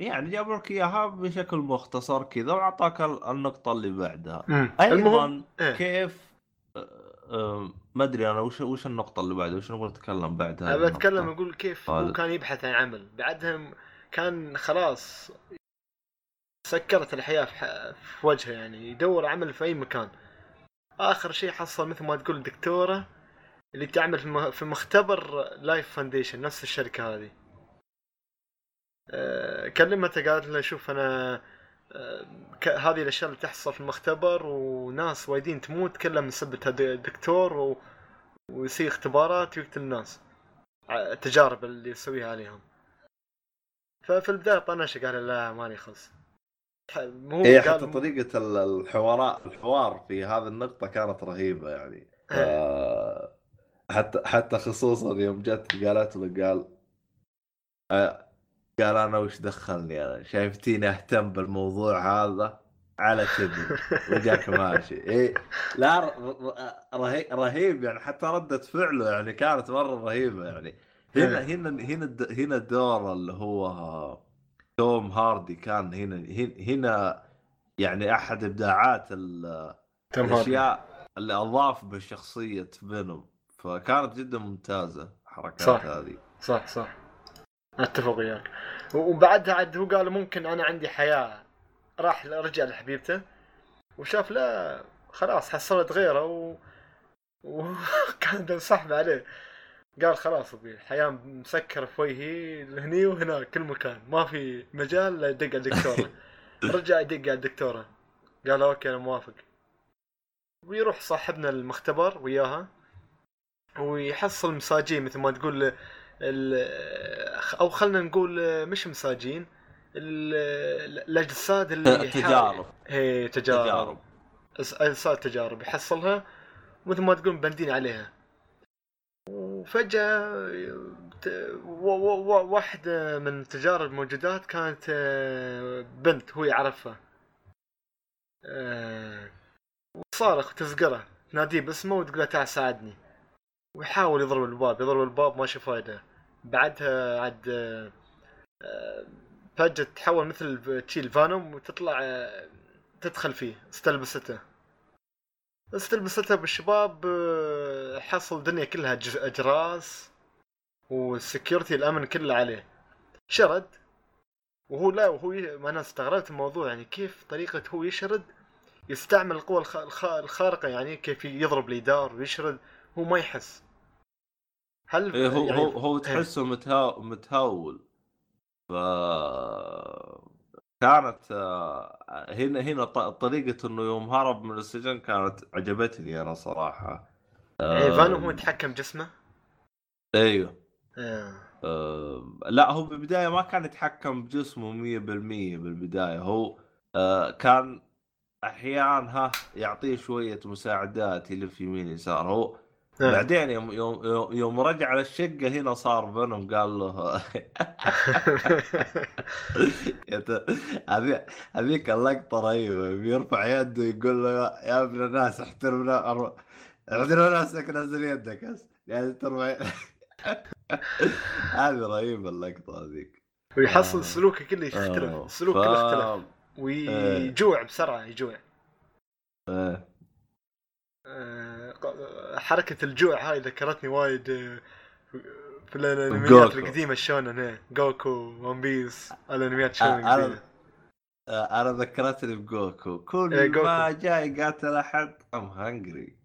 يعني جابوا لك إياها بشكل مختصر كذا وأعطاك ال- النقطة اللي بعدها. أيضا المهم إيه. كيف ما أدري أنا وش وش النقطة اللي بعدها وش نبغى نتكلم بعد هذه أنا بتكلم؟ أقول كيف هو. كان يبحث عن عمل بعدها كان خلاص سكرت الحياة في. في وجهه يعني يدور عمل في أي مكان. آخر شيء حصل مثل ما تقول دكتورة اللي تعمل في مختبر Life Foundation نفس الشركة هذه. آه، كلمته قالت له شوف أنا آه، هذه الأشياء اللي تحصل في المختبر وناس وايدين تموت كلها من سبة الدكتور و... ويصير اختبارات ويقتل الناس. التجارب اللي يسويها عليهم. ففي البداية طنش قال لا ماني خلص مو هي إيه، حتى طريقة ال- الحوارات الحوار في هذه النقطة كانت رهيبة يعني. آه، حتى حتى خصوصا يوم جت قالت له قال آه، قال أنا وش دخلني أنا؟ شايفتيني أهتم بالموضوع هذا؟ على كذب وجاك ماشي. إيه لا رهي- رهيب يعني حتى ردة فعله يعني كانت مرة رهيبة يعني. هنا إيه. هنا هنا الد- هنا الدور اللي هو توم هاردي كان هنا هنا- يعني أحد إبداعات. الأشياء اللي أضاف بشخصية فينوم. فكانت جدا ممتازة الحركات صح. هذه. صح صح. أتفق وياك. وبعدها عاد هو قال ممكن أنا عندي حياة. راح رجع لحبيبته. وشاف لا خلاص حصلت غيره و... وكان بنسحب عليه. قال خلاص أبي الحياة مسكرة في وجهي هني وهناك كل مكان. ما في مجال لا يدق على الدكتورة. رجع يدق على الدكتورة. قال أوكي أنا موافق. ويروح صاحبنا المختبر وياها ويحصل مساجين مثل ما تقول أو خلنا نقول مش مساجين ال- الأجساد اللي يحاول- تجارب. هي تجارب. أجساد تجارب. يحصلها مثل ما تقول مبندين عليها. وفجأة ت- و- و- و- واحدة من التجارب الموجودات كانت آه، بنت هو يعرفها. آه، وتصارخ وتزقره تناديه باسمه وتقول له تعال ساعدني. ويحاول يضرب الباب يضرب الباب ماشي فايدة بعدها عاد آه، فجأة تتحول مثل تشيل فانوم وتطلع تدخل فيه استلبسته. استلبسته بالشباب آه، حصل الدنيا كلها اجراس والسكيورتي الامن كله عليه. شرد. وهو لا وهو ي... ما أنا استغربت الموضوع يعني كيف طريقة هو يشرد؟ يستعمل القوة الخ... الخ... الخارقة يعني كيف يضرب الإدار ويشرد هو ما يحس. هل إيه هو يعني هو هو تحسه متهاو متهول ف كانت آه، هنا هنا ط- طريقة إنه يوم هرب من السجن كانت عجبتني أنا صراحة. يعني فانوم هو يتحكم جسمه؟ أيوه. آه. آه، لا هو بالبداية ما كان يتحكم بجسمه 100% بالبداية. هو آه، كان أحيانا ها يعطيه شوية مساعدات يلف يمين يسار. هو. بعدين يوم يوم يوم- رجع للشقه هنا صار فينوم قال له. هذيك اللقطة رهيبة. بيرفع يده يقول له يا- ابن الناس احترمنا احترم نفسك نزل يدك يعني ترفع هذه رهيبة اللقطة هذيك. ويحصل آه. سلوكه كله يختلف آه، السلوك ف- كله اختلف ويجوع بسرعة يجوع. إيه. حركة الجوع هاي ذكرتني وايد آه، في الأنميات جوكو. القديمة شونن هي جوكو One Piece الأنميات آه، شونن أنا- القديمة. آه، أنا ذكرتني بجوكو. كل إيه، جوكو. ما جاي قاتل أحد I'm hungry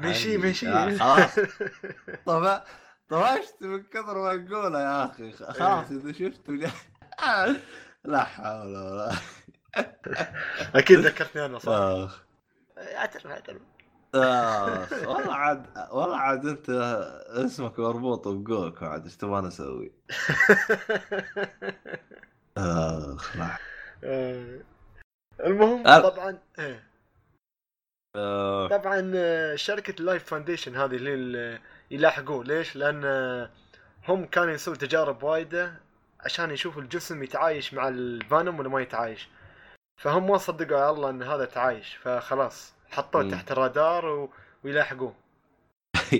مشي. مشي. خلاص. طب طفشت من كثر ما نقوله يا أخي؟ خلاص إذا شفته لا حول ولا أكيد ذكرتني أنا صح. اعترف اعترف اخ والله عاد والله عاد أنت اسمك مربوط بجوكو عاد إيش تبغى أسوي؟ اخ لا آه، المهم آه. طبعا إيه. آه، طبعا آه، شركة Life Foundation هذه اللي ال- يلاحقوه ليش؟ لأن آه، هم كانوا يسووا تجارب وايدة عشان يشوفوا الجسم يتعايش مع الفينوم ولا ما يتعايش فهم ما صدقوا على الله إن هذا تعايش فخلاص حطوه مم. تحت الرادار و... ويلاحقوه.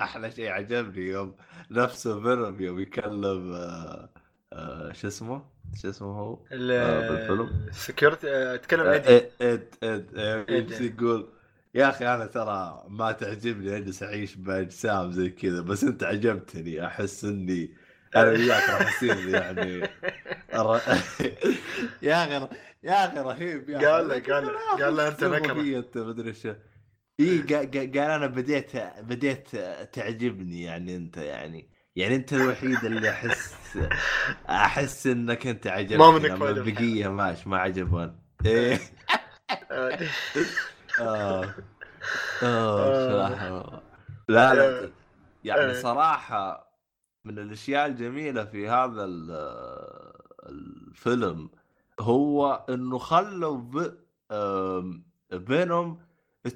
أحلى شيء عجبني يوم نفسه فينوم يوم يكلم آه، آه، شو اسمه؟ شو اسمه هو؟ آه، بالفيلم؟ ال security تكلم إدي إدي إدي يقول يا أخي أنا ترى ما تعجبني أجلس أعيش باجسام زي كذا بس أنت عجبتني أحس إني أنا وياك راح يعني يا أخي يا أخي رهيب يا. قال له- قال قال له نكرة. فيه أنت مدري شو إي قا- قا- قال أنا بديت بديت تعجبني يعني أنت يعني يعني أنت الوحيد اللي أحس أحس إنك أنت عجبتني ما منك أما فايدة. البقية ماش ما عجبون إيه آه، آه آه صراحة لا لا آه. يعني آه. صراحة من الأشياء الجميلة في هذا ال- الفيلم هو إنه خلوا ب... آم، فينوم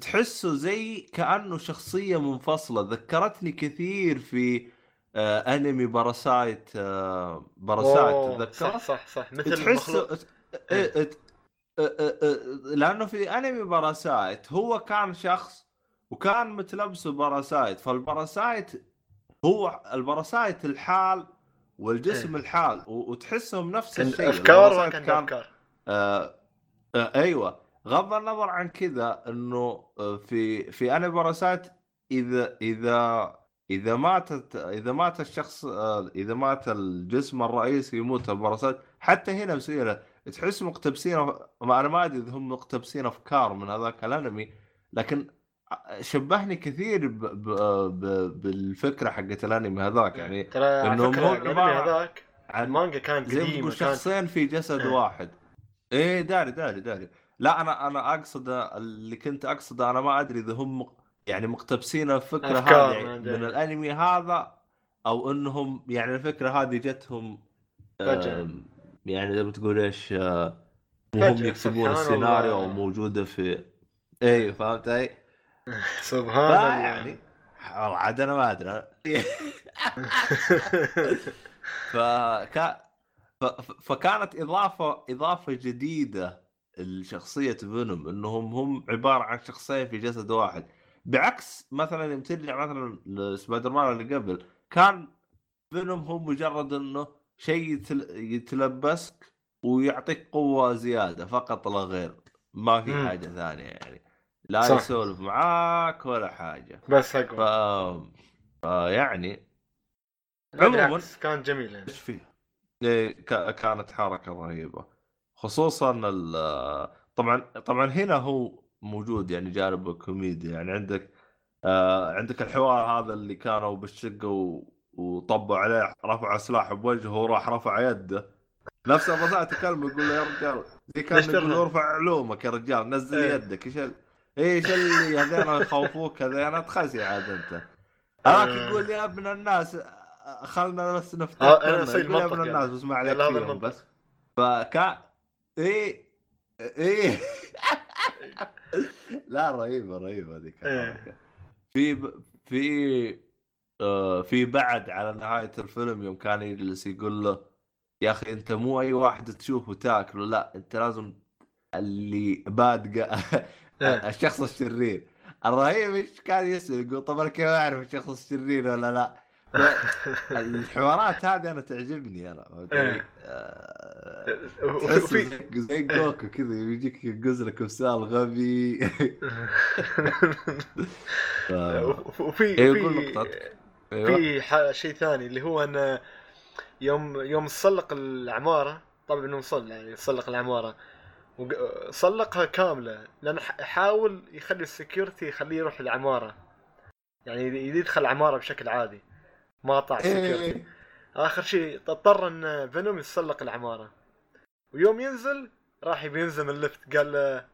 تحسه زي كأنه شخصية منفصلة. ذكرتني كثير في آه أنمي باراسايت آه باراسايت. أوه، تذكره صح صح صح. مثل تحس المخلوق. إيه، إيه، إيه، لأنه في أنمي باراسايت هو كان شخص وكان متلبسه باراسايت. فالباراسايت هو الباراسايت الحال والجسم الحال و- وتحسهم نفس كان الشيء. افكار ولا كان كان افكار؟ آه آه أيوه. غض النظر عن كذا إنه آه، في في انمي باراسايت إذا إذا إذا ماتت إذا مات الشخص آه، إذا مات الجسم الرئيسي يموت الباراسايت حتى هنا مسيره تحس مقتبسين ما أنا ما أدري إذا هم مقتبسين أفكار من هذاك الأنمي لكن شبهني كثير ب ب ب بالفكرة حقت الانمي هذاك يعني ترى هو الانمي هذاك المانجا تقول كانت شخصين في جسد إيه. واحد إيه داري داري داري لا أنا أنا أقصد اللي كنت أقصده أنا ما أدري إذا هم يعني مقتبسين الفكرة هذه من. الانمي هذا أو إنهم يعني الفكرة هذه جتهم فجأة. آم، يعني زي ما تقول إيش آه، وهم يكتبون السيناريو موجودة في إيه فهمت علي؟ سبحان الله. يعني والله عاد أنا ما أدري. فكا فكانت إضافة إضافة جديدة لشخصية فينوم إنهم هم عبارة عن شخصين في جسد واحد. بعكس مثلا يوم ترجع مثلا لسبايدر مان اللي قبل كان فينوم هو مجرد إنه شيء يتل... يتلبسك ويعطيك قوة زيادة فقط لا غير. ما في. حاجة ثانية يعني. لا صح. يسولف معاك ولا حاجة بس. اقوى ف يعني لا، عموماً. كان جميل يعني إيش فيه؟ إيه ك- كانت حركة رهيبة خصوصا ال- طبعا طبعا هنا هو موجود يعني جانب الكوميديا يعني عندك آه عندك الحوار هذا اللي كانوا بالشقة و... وطبوا عليه رفع سلاح بوجهه وراح رفع يده نفس الرسائل تكلم يقول له يا رجال زي كان يقول؟ ارفع علومك يا رجال نزل إيه. يدك إيش إيش اللي هذين يخوفوك هذين تخسي عاد أنت هذاك آه. يقول يا ابن الناس خلنا بس نفتح آه،. أصير يقول يا ابن يعني. الناس بسمع عليك يلا هذا فيهم. بس فكان إيه إيه لا رهيبة رهيبة ذيك إيه. في ب... في آه في بعد على نهاية الفيلم يوم كان يجلس يقول له يا أخي أنت مو أي واحد تشوفه تاكله لا أنت لازم اللي بادقة. الشخص الشرير الرهيب إيش كان يسأل يقول طب أنا كيف أعرف الشخص الشرير ولا لا؟ الحوارات هذه أنا تعجبني أنا؟ إيه. آه، وفي زي- جوكو كذا يجيك يقز لك بسال غبي وفي إيه، في. أيوه في ح- شيء ثاني اللي هو أن يوم يوم صلق العمارة طبعا إنه يعني صلق العمارة صلقها كاملة لأن حاول يخلي ال security يخليه يروح العماره يعني يد- يدخل العمارة بشكل عادي. ما قطع ال security. إيه. آخر شيء اضطر إن فينوم يتسلق العمارة. ويوم ينزل راح يبي ينزل من ال lift قال له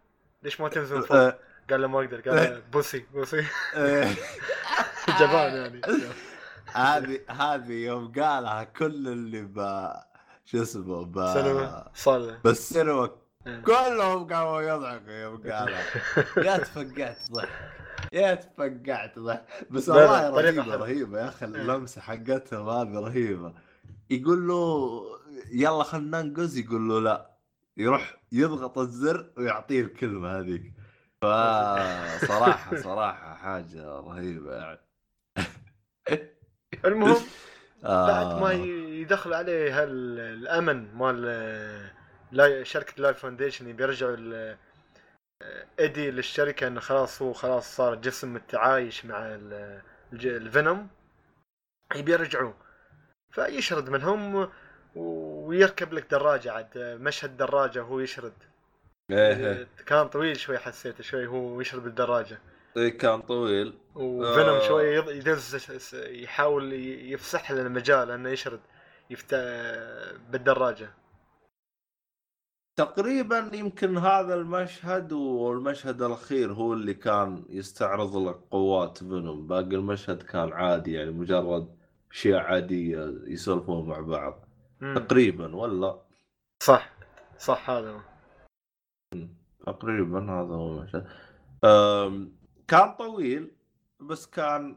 ليش ما تنزل فوق؟ آه، قال له ما أقدر. قال له بوسي بوسي. آه. جبان يعني. هذه هذه يوم قالها كل اللي ب شو اسمه ب بالسينما إيه. كلهم قاموا يضحكوا يوم قالها يا تفقعت ضحك. يا تفقعت ضحك. بس والله رهيبة. رهيبة يا أخي. إيه. اللمسة حقتهم هذه رهيبة. يقول له يلا خلينا ننقز. يقول له لا. يروح يضغط الزر ويعطيه الكلمة هذيك. فصراحه صراحة حاجة رهيبة يعني. المهم آه. بعد ما يدخل عليه الأمن مال لا شركة Life Foundation يبي يرجعوا ال- ايدي للشركة إنه خلاص هو خلاص صار جسم متعايش مع الفينوم. يبي يرجعوه فيشرد منهم ويركب لك دراجة عاد مشهد دراجة وهو يشرد. إيه. كان طويل شوي حسيته شوي هو يشرد بالدراجة. إيه كان طويل. وفينوم آه. شوية يض- يدز يحاول يفسح لنا مجال إنه يشرد يفت بالدراجة. تقريبا يمكن هذا المشهد والمشهد الأخير هو اللي كان يستعرض لك قوات فينوم باقي المشهد كان عادي يعني مجرد أشياء عادية يسولفون مع بعض مم. تقريبا ولا صح صح هذا هو. تقريبا هذا هو المشهد كان طويل بس كان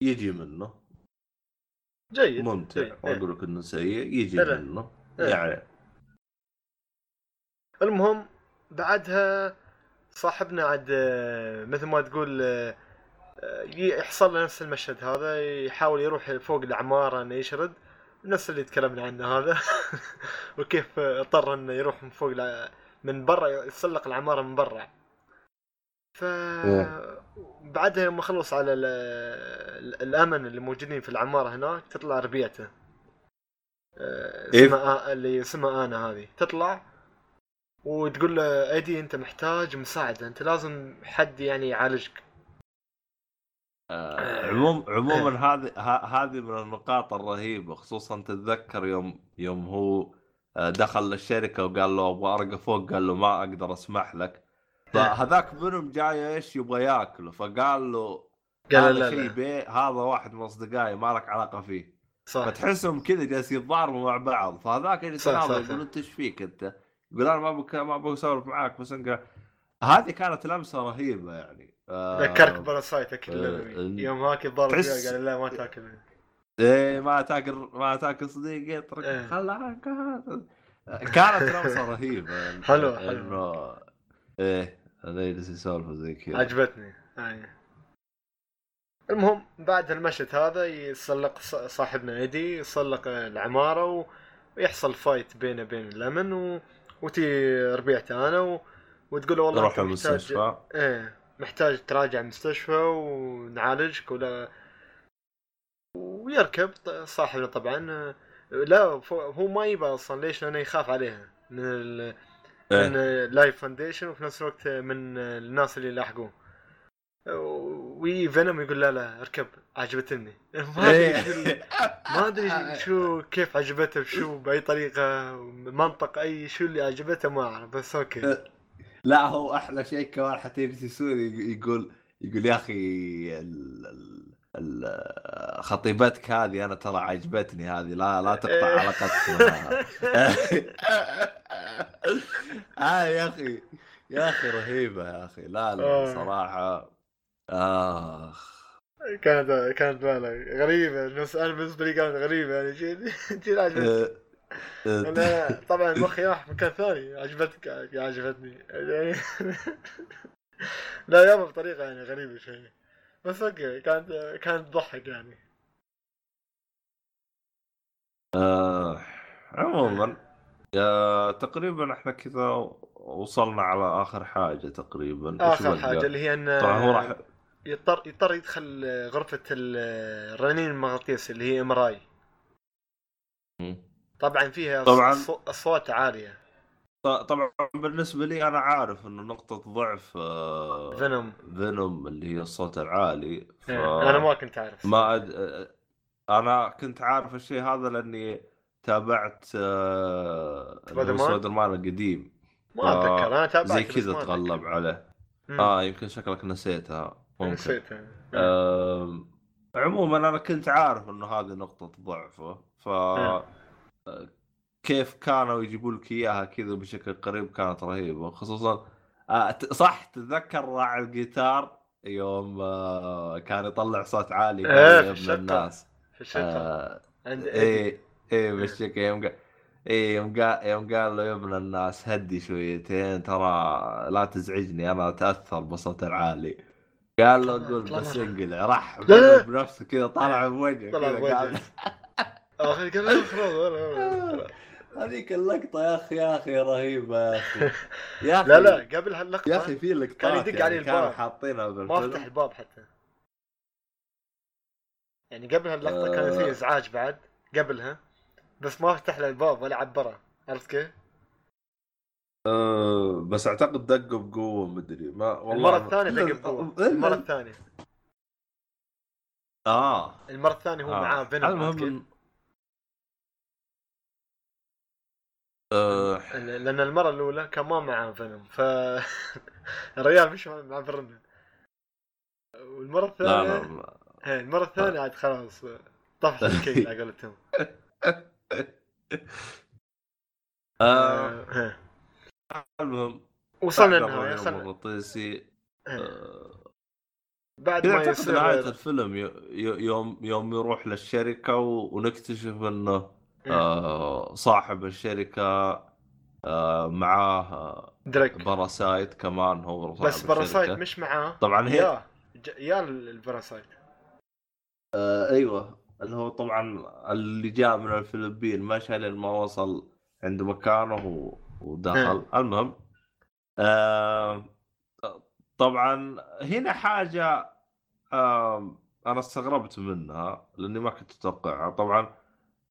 يجي منه جيد ممتع جيد. ما أقول لك إنه سيء يجي. منه إيه. يعني المهم بعدها صاحبنا عاد آه، مثل ما تقول آه، آه، يحصل له نفس المشهد هذا يحاول يروح فوق العمارة إنه يشرد نفس اللي تكلمنا عنه هذا. وكيف اضطر إنه يروح من فوق من برا يتسلق العمارة من برا. ف بعدها يوم خلص على ال- ال- الأمن اللي موجودين في العمارة هناك تطلع ربيعته. إيه؟ اسمها اللي اسمها آنا هذه. تطلع وتقول له ايدي أنت محتاج مساعدة أنت لازم حد يعني يعالجك. آه، عموم عموما هذه هذه من النقاط الرهيبة خصوصا تتذكر يوم يوم هو آه، دخل للشركة وقال له أبغى أرقى فوق قال له ما أقدر أسمح لك. فهذاك منهم جاي إيش؟ يبغى ياكله. فقال له قال هذا لا شيء هذا واحد من أصدقائي ما لك علاقة فيه. صح. فتحسهم كذا جالسين يتضاربوا مع بعض. فهذاك اللي. يقول انت إيش فيك أنت؟ يقول أنا ما بك ما أبغى أسولف معاك بس أنت هذه كانت لمسة رهيبة يعني آه، ذكرك parasite أكل آه، آه، يوم هاك الضرب تحس- قال لا ما تاكل إيه ما تاكل ما تاكل صديقي اترك إيه. خلاك كانت لمسة رهيبة يعني حلوة، حلوة. انه إيه هذا يجلس يسولف زي كذا عجبتني هاي. المهم بعد المشهد هذا يسلق صاحبنا ايدي يسلق العمارة. ويحصل fight بينه وبين الامن و... وتي ربيعته أنا و... وتقول له والله محتاج- المستشفى. إيه محتاج تراجع مستشفى ونعالجك ولا ويركب. صاحبنا طبعا لا هو ما يبى أصلا ليش؟ لأنه يخاف عليها من ال... من إيه. Life Foundation وفي نفس الوقت من الناس اللي لاحقوه وي فينوم يقول لا لا اركب عجبتني. ما أدري شو ما أدري شو كيف عجبته بشو بأي طريقة منطق أي شو اللي عجبته ما أعرف بس أوكي. لا هو أحلى شيء كمان حتى يسوي يقول يقول يا أخي ال- ال- ال- خطيبتك هذه أنا ترى عجبتني هذه لا لا تقطع إيه. علاقتك معها آه يا أخي يا أخي رهيبة يا أخي. لا لا آه. صراحة آخ. كانت كانت لا غريبة أنا بالنسبة لي كانت غريبة يعني عجبتني. آه، آه، أنا طبعا مخي راح مكان ثاني عجبتك عجبتني. يعني لا يابا بطريقة يعني غريبة شوي. بس أوكي كانت كانت تضحك يعني. آه، عموما آه، تقريبا إحنا كذا وصلنا على آخر حاجة تقريبا. آخر؟ حاجة اللي هي إن طبعا هو راح يضطر يضطر يدخل غرفة ال- الرنين المغناطيسي اللي هي MRI طبعا فيها طبعاً. أصوات عالية. ط- طبعا بالنسبة لي أنا عارف إنه نقطة ضعف آه، فينوم فينوم اللي هي الصوت العالي. ف... إيه، أنا ما كنت اعرف ما أد... آه، أنا كنت عارف الشيء هذا لأني تابعت آه، سبايدر مان؟ القديم. ما أتذكر أنا تابعت زي كذا تغلب. عليه. آه يمكن شكلك نسيتها. ممكن نسيتها آم، عموما أنا كنت عارف إنه هذه نقطة ضعفه ف نعم. كيف كانوا يجيبوا لك إياها كذا بشكل قريب كانت رهيبة خصوصا آه، صح تتذكر راعي الجيتار يوم آه، كان يطلع صوت عالي إيه، الشقة. الناس في الشقه آه، عند إيدي. إيه إيه بالشكل يوم إيه يوم قال يوم قال له يا ابن الناس هدي شويتين ترى لا تزعجني أنا أتأثر بصوت العالي قال له قول. بس انقلع راح. بنفسه كذا طلع بوجهه طلع بوجهه. قال اخر قال هذيك اللقطة يا أخي يا أخي رهيبة يا أخي يا أخي لا لا قبل هاللقطة يا أخي في لقطات كان يدق يعني كانوا الباب. حاطينها ما فتح الباب حتى يعني قبل هاللقطة كان في آه. إزعاج بعد قبلها بس ما فتح له الباب ولا عبره عرفت كيف؟ أه بس أعتقد دقوا بقوة مدري ما والله المرة الثانية دق بقوة. إلا- المرة الثانية. آه. المرة الثانية هو آه. معاه فينوم المهم آه. لأن المرة الأولى كان ما معاه فينوم ف الرجال مش مع برنا والمرة لا الثانية لا, لا. إيه، المرة الثانية عاد خلاص طفح الكيل على قولتهم. آه، المهم وصلنا بعد النهايه المغناطيسي إيه. آه، بعد ما يصير الفيلم ي- ي- يوم يوم يروح للشركة و- ونكتشف إنه إيه. آه صاحب الشركة آه معاه دريك parasite كمان هو بس parasite. مش معاه طبعا هي يا يا ال parasite آه أيوه اللي هو طبعا اللي جاء من الفلبين مشى لين ما وصل عند مكانه و- ودخل. المهم آه طبعا هنا حاجة آه أنا استغربت منها لأني ما كنت أتوقعها. طبعا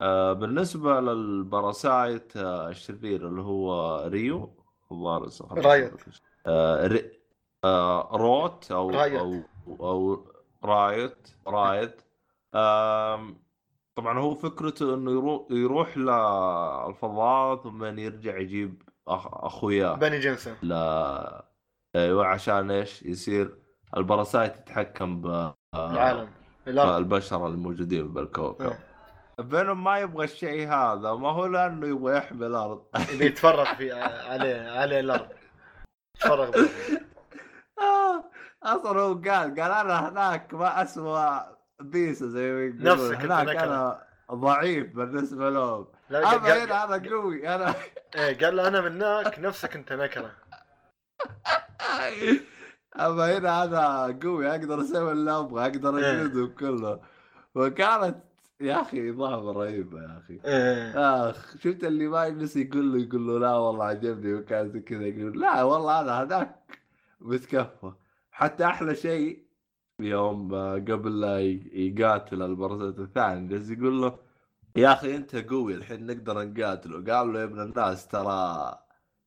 آه بالنسبة لل parasite آه الشرير اللي هو ريو الظاهر رايت. آه ري آه روت أو رايت. أو أو رايت رايت. آم، طبعا هو فكرته إنه يروح يروح للفضاء ثم يرجع يجيب أخ... أخوياه بني جنسه لا أيوه عشان إيش؟ يصير ال parasite يتحكم ب العالم البشر الموجودين بالكوكب. إيه. بينهم ما يبغى الشيء هذا ما هو لأنه يبغى يحمي الأرض. اللي يتفرغ في عليه عليه الأرض. يتفرغ. آه، أصلا هو قال قال أنا هناك ما أسوى بيسه زي ما يقولون هناك. أنا ضعيف بالنسبة لهم. أما هنا أنا قوي أنا إيه، قال له أنا منك نفسك أنت نكره أما هنا أنا قوي أقدر أسوي اللي أبغى أقدر إيه. أجلدهم كله وكانت يا أخي اضافه رهيبه يا أخي. إيه. آخ شفت اللي ما يجلس يقول له يقول له لا والله عجبني. وكان كذا يقول لا والله أنا هذاك. متكفى حتى أحلى شيء يوم آه، قبل لا يقاتل البرزة الثاني جالس يقول له يا أخي أنت قوي الحين نقدر نقاتله. قال له يا ابن الناس ترى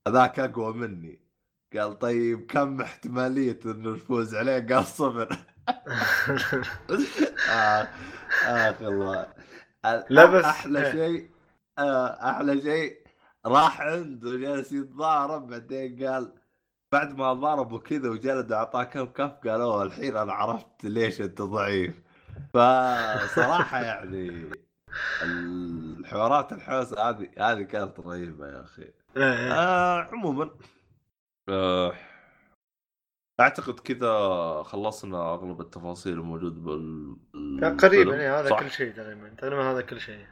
هذاك أقوى مني. قال طيب كم احتمالية إنه نفوز عليه؟ قال صفر. آه آخ الله. لا بس- أحلى إيه. شيء آه أحلى شيء راح عنده جالس يتضارب بعدين قال بعد ما ضربه كذا وجلد أعطاه كم كف قال أوه الحين أنا عرفت ليش أنت ضعيف. فصراحة يعني الحوارات الحوسه هذه هذه كانت رهيبة يا أخي. إيه. آه عموما. آه أعتقد كذا خلصنا أغلب التفاصيل الموجود بال تقريبا بالفيلم، إيه، هذا؟ كل شيء تقريبا. تقريبا هذا كل شيء.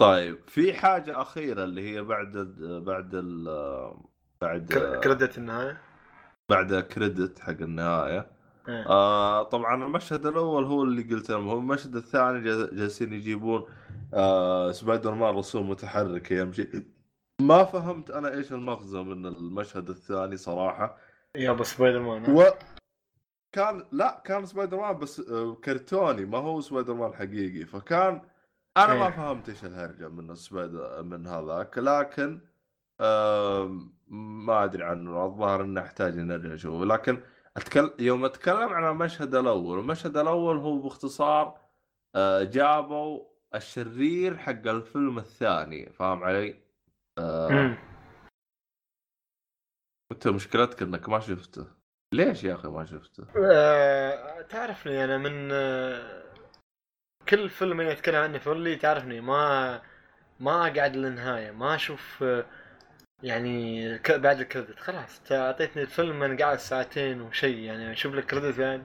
طيب في حاجة أخيرة اللي هي بعد بعد ال بعد cr- credit النهاية. بعد credit حق النهاية. إيه. آه طبعا المشهد الأول هو اللي قلت لهم هو المشهد الثاني جا- جالسين يجيبون آه سبايدر مان رسوم متحركه يمشي. ما فهمت أنا إيش المغزى من المشهد الثاني صراحة. يا أبو سبايدر مان و كان لا كان سبايدر مان بس آه، كرتوني ما هو سبايدر مان حقيقي. فكان أنا ما إيه. فهمت إيش الهرجة من سبايدر من هذاك. لكن ما أدري عنه الظاهر إنه احتاج إني أرجع أشوفه لكن أتكلم يوم أتكلم عن المشهد الأول المشهد الأول هو باختصار آه، جابوا الشرير حق الفيلم الثاني فاهم علي؟ مم. انت مشكلتك إنك ما شفته ليش يا أخي ما شفته؟ آه، تعرفني أنا من آه، كل فيلم أتكلم عنه في اللي تعرفني ما ما أقعد للنهاية ما أشوف آه، يعني بعد الكريدت خلاص. تا- اعطيتني الفيلم أنا قاعد ساعتين وشيء يعني أشوف لك كريدت بعد.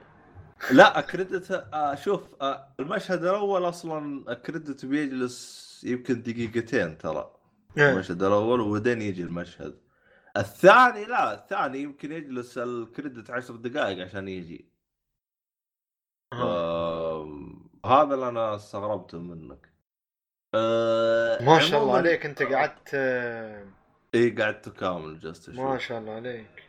لا كريدت آه شوف آه المشهد الأول أصلا كريدت بيجلس يمكن دقيقتين ترى. إيه. المشهد الأول وبعدين يجي المشهد. الثاني لا الثاني يمكن يجلس الكريدت عشر دقائق عشان يجي. آه. هذا اللي أنا استغربته منك. آه ما شاء الله عليك أنت قعدت آه، اي قعدت كامل جلست ما شاء الله عليك.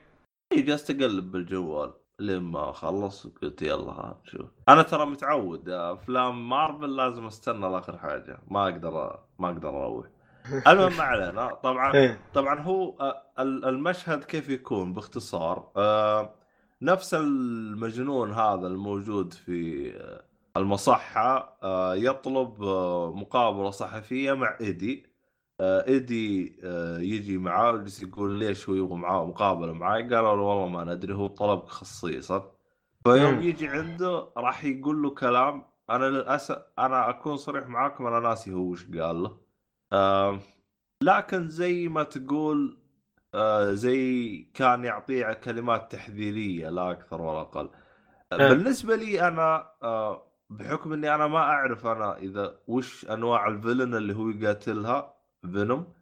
اي جلست أقلب بالجوال لين ما أخلص قلت يلا ها نشوف أنا ترى متعود أفلام مارفل لازم أستنى لآخر حاجة. ما أقدر ما أقدر أروح. المهم ما علينا. طبعا إيه. طبعا هو ال- المشهد كيف يكون باختصار؟ نفس المجنون هذا الموجود في المصحة آه، يطلب مقابلة صحفية مع إيدي. إيدي آه، يجي معاه ويجلس يقول ليش هو يبغى معاه مقابلة معاي قالوا له والله ما ندري هو طلبك خصيصا فيوم مم. يجي عنده راح يقول له كلام أنا للاسف أنا أكون صريح معاكم أنا ناسي هو وش قال له آه، لكن زي ما تقول آه، زي كان يعطيه كلمات تحذيرية لا أكثر ولا أقل آه، آه. بالنسبة لي أنا آه، بحكم إني أنا ما أعرف أنا إذا وش أنواع الفيلن اللي هو يقاتلها فينوم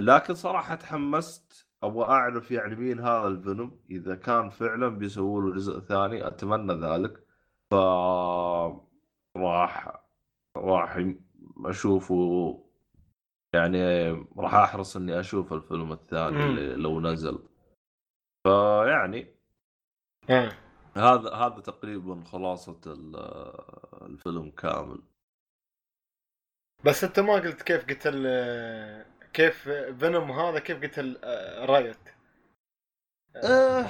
لكن صراحة تحمست. أبغى أعرف يعني مين هذا الفينوم. إذا كان فعلا بيسووا له جزء ثاني أتمنى ذلك. ف راح راح أشوفه. يعني راح أحرص إني أشوف الفيلم الثاني. اللي لو نزل. فيعني إيه. هذا هذا تقريبا خلاصة ال- الفيلم كامل. بس انت ما قلت كيف قتل كيف فينوم هذا كيف قتل آه، رايت؟ أه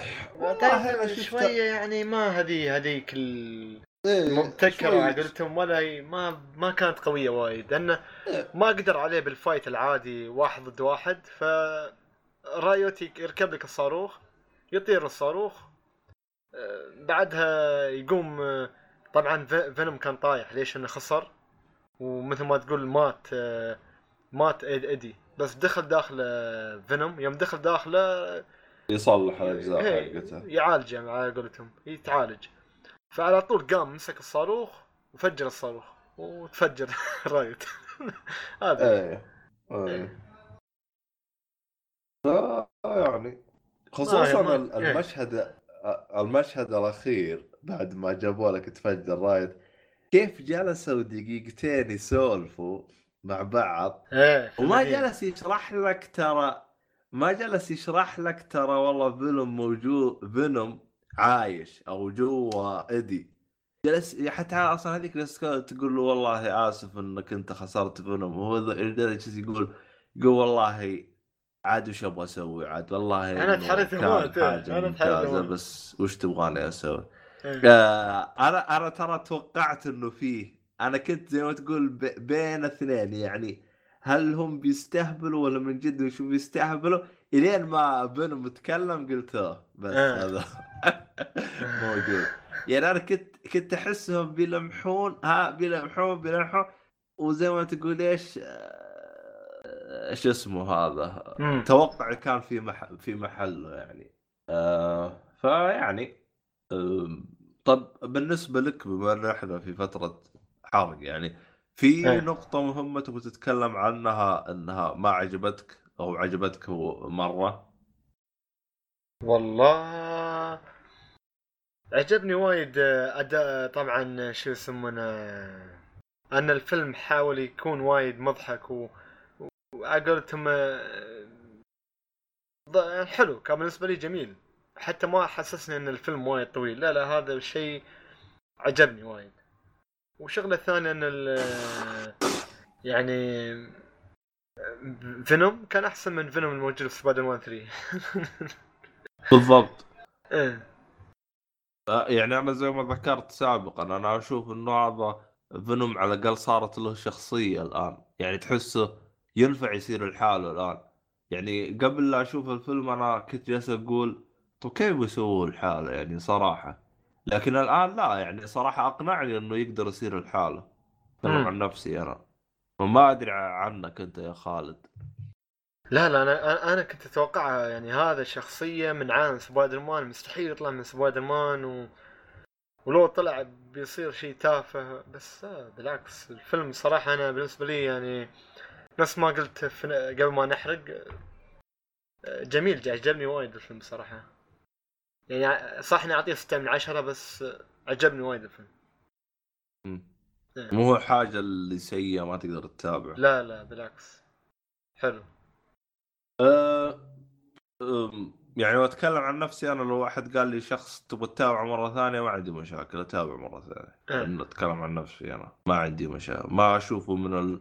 تعرف شوية يعني ما هذه هذيك إيه، المبتكرة على قولتهم ولا ما ما كانت قوية وايد لأنه ما قدر عليه بال fight العادي واحد ضد واحد ف رايوت يركب لك الصاروخ يطير الصاروخ آه، بعدها يقوم آه، طبعا في- فينوم كان طايح ليش إنه خسر؟ ومثل ما تقول مات مات إيد- إيدي. بس دخل داخل آه، فينوم. يوم دخل داخله يصلح الأجزاء إيه، حقته. يعالجه على قولتهم. يتعالج. فعلى طول قام مسك الصاروخ وفجر الصاروخ. وتفجر رايت. هذا. إيه إيه. ف- يعني خصوصا إيه. المشهد المشهد الأخير بعد ما جابوا لك تفجر Riot كيف جلسوا دقيقتين يسولفوا مع بعض في وما. جلس يشرح لك ترى ما جلس يشرح لك ترى والله فيلم موجود فينوم عايش أو جوا ايدي جلس حتى أصلا هذيك تقول له والله آسف إنك أنت خسرت فينوم ذا- جلس يقول يقول والله عاد وش أبغى أسوي عاد والله كان موت، إيه، ممتازة موت. بس وش تبغاني أسوي؟ إيه. آه، أنا أنا ترى توقعت إنه فيه. أنا كنت زي ما تقول بين اثنين يعني. هل هم بيستهبلوا ولا من جد وش بيستهبلوا؟ إلين ما بينهم متكلم قلت آه بس آه. هذا موجود. يعني أنا كنت كنت أحسهم بيلمحون ها بيلمحون بيلمحون. وزي ما تقول إيش آه، إيش اسمه هذا؟ مم. توقعي كان في محل في محله يعني. آه فيعني آه طب بالنسبة لك بما ان إحنا في فترة حرق يعني في إيه. نقطة مهمة تبغى تتكلم عنها إنها ما عجبتك أو عجبتك مرة والله عجبني وايد آه، أداء طبعا شو يسمونه أن الفيلم حاول يكون وايد مضحك و وعلى قولتهم آه، حلو كان بالنسبة لي جميل حتى ما حسسني إن الفيلم وايد طويل. لا لا هذا الشيء عجبني وايد. وشغلة الثانية إن ال- يعني فينوم كان أحسن من فينوم الموجود في سبايدر مان 3 بالضبط. إيه. آه، يعني أنا زي ما ذكرت سابقا أنا أشوف إنه هذا فينوم على الأقل صارت له شخصية الآن. يعني تحسه ينفع يصير لحاله الآن. يعني قبل لا أشوف الفيلم أنا كنت جالس أقول طب كيف بيسووا لحاله يعني صراحة؟ لكن الآن لا يعني صراحة أقنعني إنه يقدر يصير لحاله أتكلم مم. عن نفسي أنا. وما أدري عنك أنت يا خالد. لا لا أنا أنا- أنا كنت أتوقع يعني هذا شخصية من عالم سبايدر مان مستحيل يطلع من سبايدر مان و... ولو طلع بيصير شيء تافه بس آه بالعكس الفيلم صراحة أنا بالنسبة لي يعني نفس ما قلت في... قبل ما نحرق آه، جميل عجبني وايد الفيلم صراحة. يعني صح إني أعطيه 6 من 10 بس عجبني وايد الفيلم. إيه. مو هو حاجة اللي سيئة ما تقدر تتابع لا لا بالعكس. حلو. أه يعني لو أتكلم عن نفسي أنا لو واحد قال لي شخص تبغى تتابعه مرة ثانية ما عندي مشاكل اتابع مرة ثانية. لأن أتكلم عن نفسي أنا ما عندي مشاكل. ما أشوفه من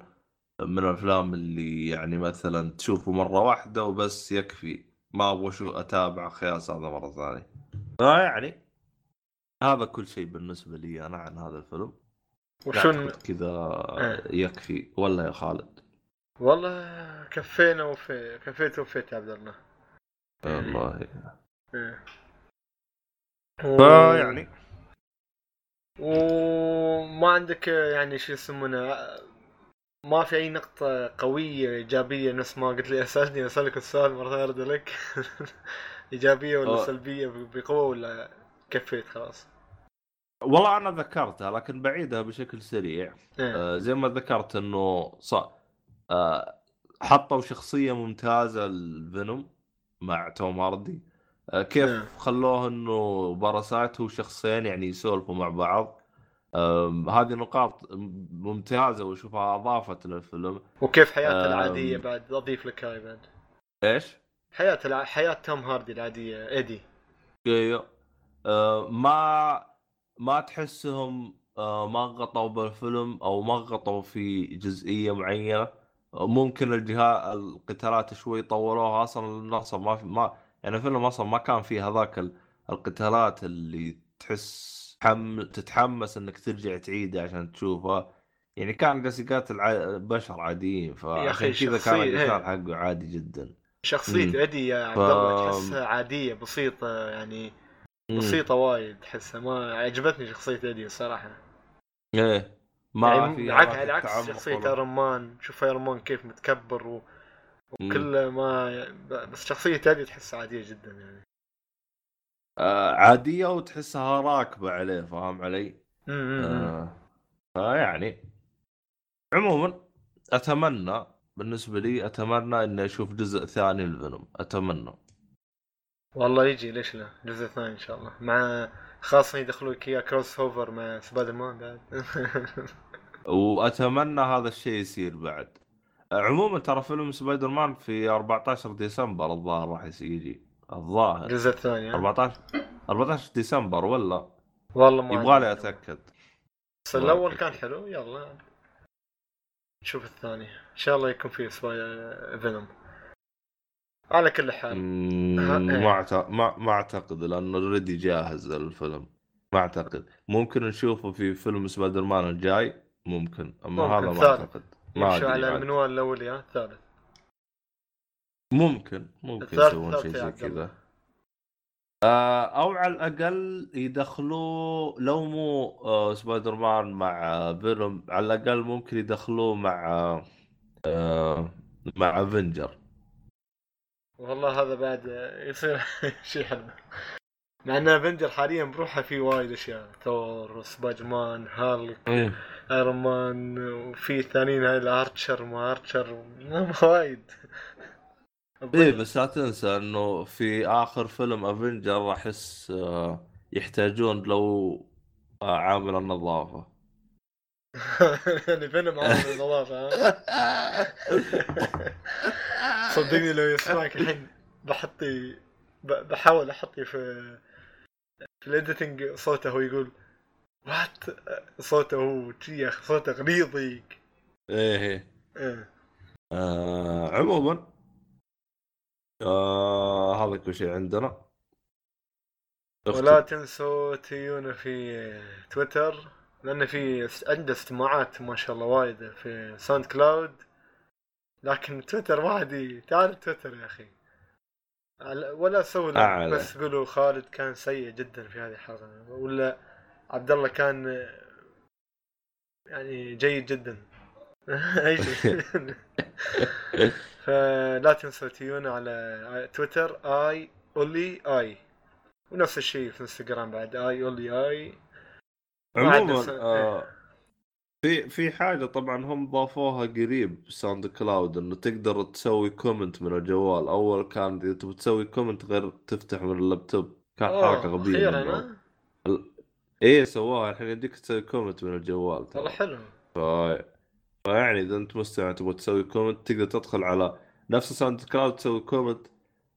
من الأفلام اللي يعني مثلا تشوفه مرة واحدة وبس يكفي. ما أبغى شو اتابع خياس هذا مرة ثانية. فيعني هذا كل شيء بالنسبة لي أنا عن هذا الفيلم. أعتقد كذا إيه. يكفي. ولا يا خالد. والله كفينا وفي كفيت وفيت يا عبد الله. والله. إيه. فيعني وما عندك يعني شو يسمونه ما في أي نقطة قوية إيجابية نفس ما قلت لي أسألني أسألك السؤال مرة ثانية أرد لك إيجابية ولا أوه. سلبية بقوة ولا كفيت خلاص والله أنا ذكرتها لكن بعيدها بشكل سريع إيه. آه، زي ما ذكرت إنه ص... آه، حطوا شخصية ممتازة الفينوم مع توم هاردي آه، كيف نعم. خلوه إنه parasite هو شخصين يعني يسولفوا مع بعض آم، هذه نقاط ممتازة وأشوفها أضافت للفيلم وكيف حياته آم. العادية بعد أضيف لك هاي بعد إيش؟ حياة الع... حياة توم هاردي العادية إيدي أيوه آه، ما ما تحسهم آه، ما غطوا بالفيلم أو ما غطوا في جزئية معينة آه، ممكن الجهات القتالات شوي طولوها أصلا النص ما في ما يعني الفيلم أصلا ما كان فيه هذاك ال- القتالات اللي تحس حم... تتحمس إنك ترجع تعيده عشان تشوفها يعني كان جالس يقاتل. بشر عاديين فعشان كذا كان إيه. القتال حقه عادي جدا. شخصية ايدي يا عبد الله تحسها عادية بسيطة يعني. بسيطة وايد تحسها ما عجبتني شخصية ايدي الصراحة إيه. ما يعني في على عكس شخصية ايرون مان شوف ايرون مان كيف متكبر و... وكل ما بس شخصية ايدي تحسها عادية جدا يعني. آه عادية وتحسها راكبة عليه فاهم علي؟ امم آه فيعني عموما أتمنى بالنسبة لي أتمنى إني أشوف جزء ثاني للفيلم أتمنى. والله يجي ليش لا؟ جزء ثاني إن شاء الله. مع خاصة يدخلوا لك اياه crossover مع سبايدر مان بعد. وأتمنى هذا الشيء يصير بعد. عموما ترى فيلم سبايدر مان في 14 ديسمبر الظاهر راح يجي. الظاهر. الجزء الثاني ها؟ 14 14 ديسمبر ولا؟ والله ما يبغى لي. أتأكد. بس الأول كان حلو يلا. نشوف الثاني. إن شاء الله يكون فيه سباي فينوم على كل حال. إيه. ما أعت- ما ما أعتقد لأنه already جاهز الفيلم. ما أعتقد. ممكن نشوفه في فيلم سبايدر مان الجاي؟ ممكن. أما ممكن، هذا ما ثالث. أعتقد. ما أدري على. المنوال الأولي ها الثالث ممكن ممكن يسوون شيء زي. كذا. أو على الأقل يدخلوه لو مو آه، سبايدر مان مع آه، فيلم على الأقل ممكن يدخلوه مع آه، آه، مع أفنجر. والله هذا بعد يصير شيء حلو. مع إن أفنجر حاليا بروحه في وايد أشياء ثور سبايدر مان هالك آيرون مان وفي الثانيين هاي الأرشر ما أرشر وايد. إيه بس لا تنسى إنه في آخر فيلم افنجر احس آه، يحتاجون لو آه، عامل النظافة. يعني فيلم عامل النظافة ها؟ صدقني لو يسمعك الحين بحطي بحاول أحطي في في ال editing صوته هو يقول what صوته هو يا أخي صوته غليظ إيه. إيه. آه عموما آه هذا كل شيء عندنا. ولا تنسوا تيونا في تويتر لأن في عنده استماعات ما شاء الله وايد في ساوند كلاود. لكن تويتر ما عادي تعال تويتر يا أخي. ولا سووا أعلى. بس قولوا خالد كان سيء جدا في هذه الحلقة. ولا عبد الله كان يعني جيد جدا. أي شيء. فلا تنسوا تيونا على تويتر آي أولي آي. ونفس الشيء في إنستغرام بعد آي أولي آي. عموما آه في في حاجة طبعا هم ضافوها قريب ساوند كلاود إنه تقدر تسوي comment من الجوال. أول كان إذا تبي تسوي comment غير تفتح من اللابتوب. كان حركة غبية أخيرا؟ ال- إيه سووها الحين يديك تسوي comment من الجوال والله حلو. ف... فيعني إذا أنت مستمع تبغى تسوي comment تقدر تدخل على نفس ساوند كلاود تسوي comment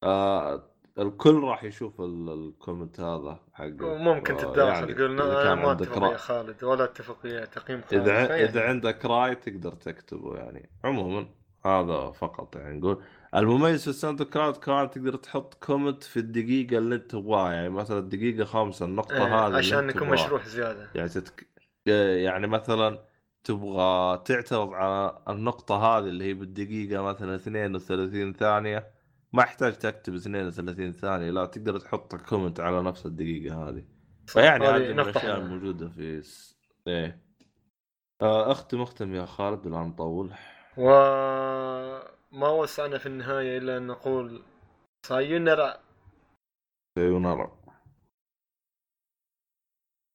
آه الكل راح يشوف ال- ال comment هذا حقه وممكن آه، تتداخل يعني تقول أنا ما اتفق. يا خالد ولا اتفق ويا تقييم خالد إذا. إذا عندك رأي تقدر تكتبه يعني عموما هذا فقط يعني نقول المميز في الساوند كلاود كمان تقدر تحط comment في الدقيقة اللي أنت تبغاها يعني مثلا الدقيقة خامسة النقطة إيه، هذه عشان يكون. مشروح زيادة يعني تتك... يعني مثلا تبغى تعترض على النقطة هذه اللي هي بالدقيقة مثلا 32 ثانية ما يحتاج تكتب 32 ثانية لا تقدر تحط كومنت على نفس الدقيقة هذه. فيعني هذه من حلوة. الموجودة في س... إيه. آه، اختم اختم يا خالد لا نطول وما وسعنا في النهاية إلا أن نقول سايونارا سيونارا